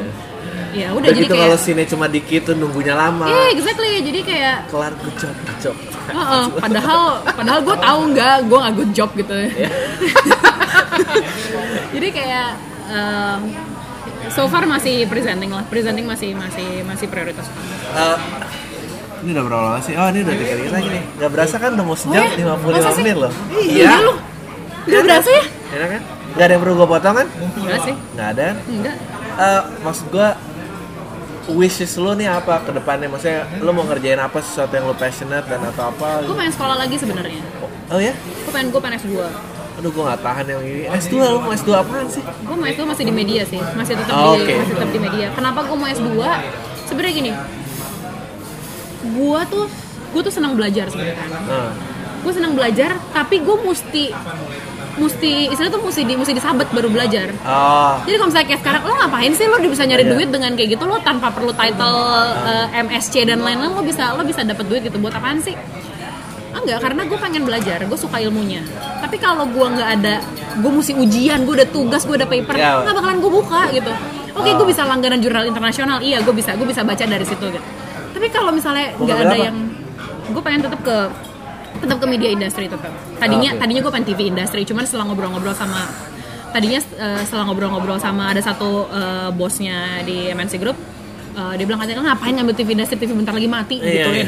Ya udah jadi begitu kayak kalau scene cuma dikit tuh nunggunya lama Iya, exactly. Jadi kayak kelar good job good job Heeh, padahal padahal gue tahu nggak gue nggak good job gitu jadi kayak em, so far masih presenting lah presenting masih masih masih prioritas Eh, ini udah berapa lama sih? Oh ini udah tiga dikit lagi nih Gak berasa kan udah mau sejam Oh ya? 55 Masa sih? menit loh iya lu nggak berasa ya Enak kan? Gak ada yang perlu gue potong kan? enggak sih Gak ada kan? enggak Eh, Maksud gue Wishes lu nih apa ke depannya? Maksudnya lu mau ngerjain apa sesuatu yang lu passionate dan atau apa? gue pengen sekolah lagi sebenarnya Oh ya? gue pengen gue pengen S2 Aduh gue gak tahan yang ini S2 lu mau S2 apaan sih? gue mau S2 masih di media sih masih tetap Oh, di masih tetap di media kenapa gue mau S2 sebenarnya gini gue tuh gue tuh senang belajar sebenarnya. Nah, gue senang belajar tapi gue mesti mesti istilahnya tuh mesti di mesti disabet baru belajar. Oh jadi kalau misalnya kayak sekarang lo ngapain sih lo bisa nyari Iya. duit dengan kayak gitu? Lo tanpa perlu title eh, MSC dan lain-lain lo bisa lo bisa dapat duit gitu. Buat apaan sih? Enggak karena gue pengen belajar gue suka ilmunya. Tapi kalau gue nggak ada gue mesti ujian gue ada tugas gue ada paper Ya. nggak bakalan gue buka gitu. Oke Oh. gue bisa langganan jurnal internasional. Iya gue bisa gue bisa baca dari situ gitu tapi kalau misalnya nggak ada apa? yang gue pengen tetap ke tetap ke media industri tetap tadinya Ah, oke. tadinya gue pengen TV industri cuman setelah ngobrol-ngobrol sama tadinya eh, setelah ngobrol-ngobrol sama ada satu eh, bosnya di MNC Group eh, dia bilang katanya ngapain ngambil TV industri TV bentar lagi mati Iya, gitu iya. ya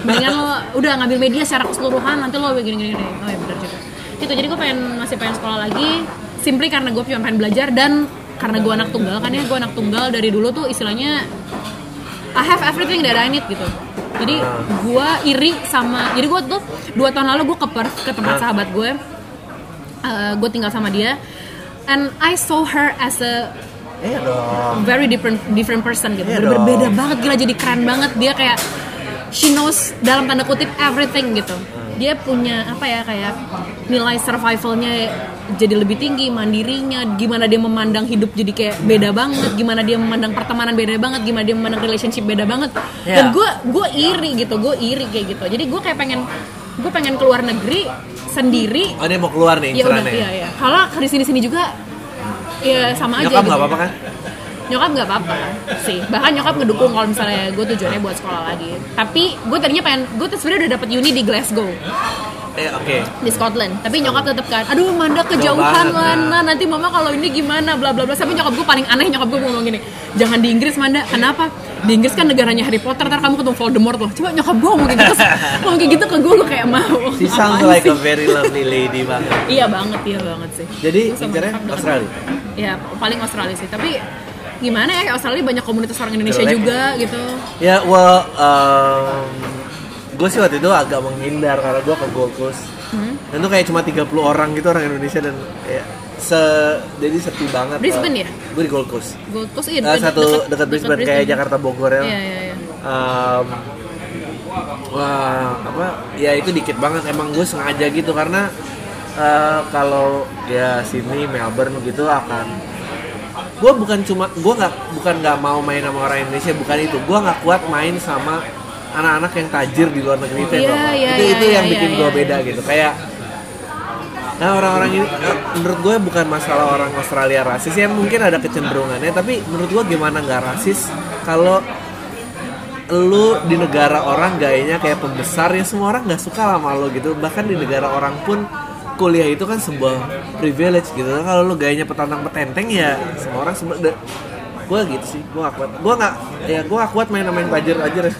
mendingan lo udah ngambil media secara keseluruhan nanti lo begini gini gini oh ya benar juga itu jadi gue pengen masih pengen sekolah lagi simply karena gue cuma pengen belajar dan karena gue anak tunggal kan ya gue anak tunggal dari dulu tuh istilahnya I have everything that I need gitu. Jadi gue iri sama, jadi gue tuh dua tahun lalu gue ke Perth ke tempat Hah? sahabat gue, gue tinggal sama dia, and I saw her as a Iya very different different person gitu, Iya Bener-bener dong. beda banget, gila jadi keren banget dia kayak she knows dalam tanda kutip everything gitu. Dia punya apa ya kayak nilai survivalnya jadi lebih tinggi, mandirinya, gimana dia memandang hidup jadi kayak beda banget, gimana dia memandang pertemanan beda banget, gimana dia memandang relationship beda banget. Iya. Dan gue gue iri gitu, gue iri kayak gitu. Jadi gue kayak pengen gue pengen keluar negeri sendiri. Oh dia mau keluar nih Ya udah, incerannya iya iya. Kalau di sini sini juga ya sama aja. Nyokap gitu. nggak apa-apa kan? Nyokap nggak apa-apa sih. Bahkan nyokap ngedukung kalau misalnya gue tujuannya buat sekolah lagi. Tapi gue tadinya pengen, gue tuh sebenarnya udah dapet uni di Glasgow Eh oke di Scotland. Tapi nyokap tetep kan, aduh Manda kejauhan lah, nah. nanti mama kalau ini gimana, bla bla bla. Sampai nyokap gue paling aneh nyokap gue ngomong gini, jangan di Inggris Manda, kenapa? Di Inggris kan negaranya Harry Potter, ntar kamu ketemu Voldemort loh. Coba nyokap gue ngomong gitu, terus ngomong kayak gitu ke gue, gue kayak mau. She sounds like sih? a very lovely lady banget Iya banget, iya banget sih. Jadi incernya deket. Australia? Ya paling Australia sih, tapi gimana ya Australia banyak komunitas orang Indonesia Jelek. juga gitu. Ya, well, gue sih waktu itu agak menghindar karena gue ke Gold Coast. Hmm. Dan itu kayak cuma 30 orang gitu orang Indonesia dan ya se jadi sepi banget. Brisbane ya? Gue di Gold Coast. Gold Coast iya deket- satu dekat Brisbane kayak Jakarta Bogor ya. Iya iya iya. Em, wah apa ya itu dikit banget emang gue sengaja gitu karena eh, kalau ya sini Melbourne gitu akan gue bukan cuma gue nggak bukan nggak mau main sama orang Indonesia bukan itu gue nggak kuat main sama anak-anak yang tajir di luar negeri itu Iya, loh. iya, itu iya, itu yang iya, bikin iya, gue iya. beda gitu kayak nah orang-orang ini menurut gue bukan masalah orang Australia rasis ya mungkin ada kecenderungannya tapi menurut gue gimana nggak rasis kalau lu di negara orang gayanya kayak pembesar ya semua orang nggak suka sama lo gitu bahkan di negara orang pun kuliah itu kan sebuah privilege gitu. Kalau lu gayanya petantang petenteng ya semua orang semua gue gitu sih. Gue gak kuat. Gue nggak ya gue gak kuat main yang tajir tajir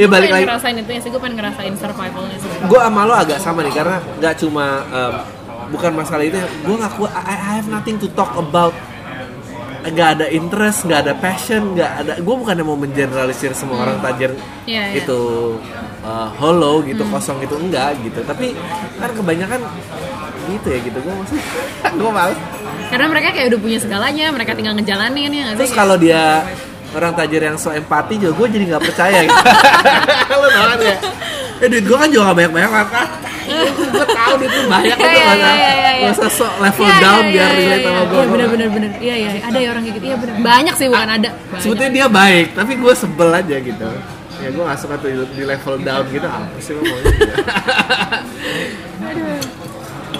ya balik lagi. ngerasain itu ya sih, gue pengen ngerasain survivalnya sih. gue sama lo agak sama nih karena nggak cuma em, bukan masalah itu gue nggak kuat. I, I have nothing to talk about nggak ada interest nggak ada passion nggak ada gue bukannya mau mengeneralisir semua orang tajir Iya, iya. itu uh, hollow gitu kosong gitu enggak gitu. Tapi kan kebanyakan gitu ya gitu gue maksudnya gue males. Karena mereka kayak udah punya segalanya, mereka tinggal ngejalanin ya nggak sih? terus kalau dia orang tajir yang so empati juga gue jadi nggak percaya gitu. Lo tau kan ya? Eh duit gue kan juga gak banyak banyak kan gue tau duit lu banyak itu iya, gak iya, iya, iya. usah sok level Iya, down iya, biar iya, relate iya, sama gue Iya bener bener bener. Iya iya ada ya orang kayak gitu. Iya bener. Banyak sih bukan ada. Banyak. sebetulnya dia baik tapi gue sebel aja gitu ya gue gak suka tuh di level down gitu apa sih lo maunya gitu.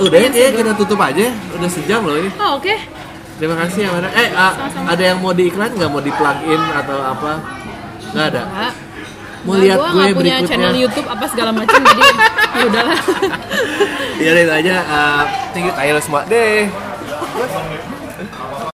udah ya kita tutup aja udah sejam loh ini Oh oke. terima kasih ya Mara eh ah, ada yang mau diiklan nggak mau di plug in atau apa nggak ada mau lihat gue nggak punya berikutnya channel YouTube apa segala macam jadi udahlah. udah itu aja uh, thank you tayo semua deh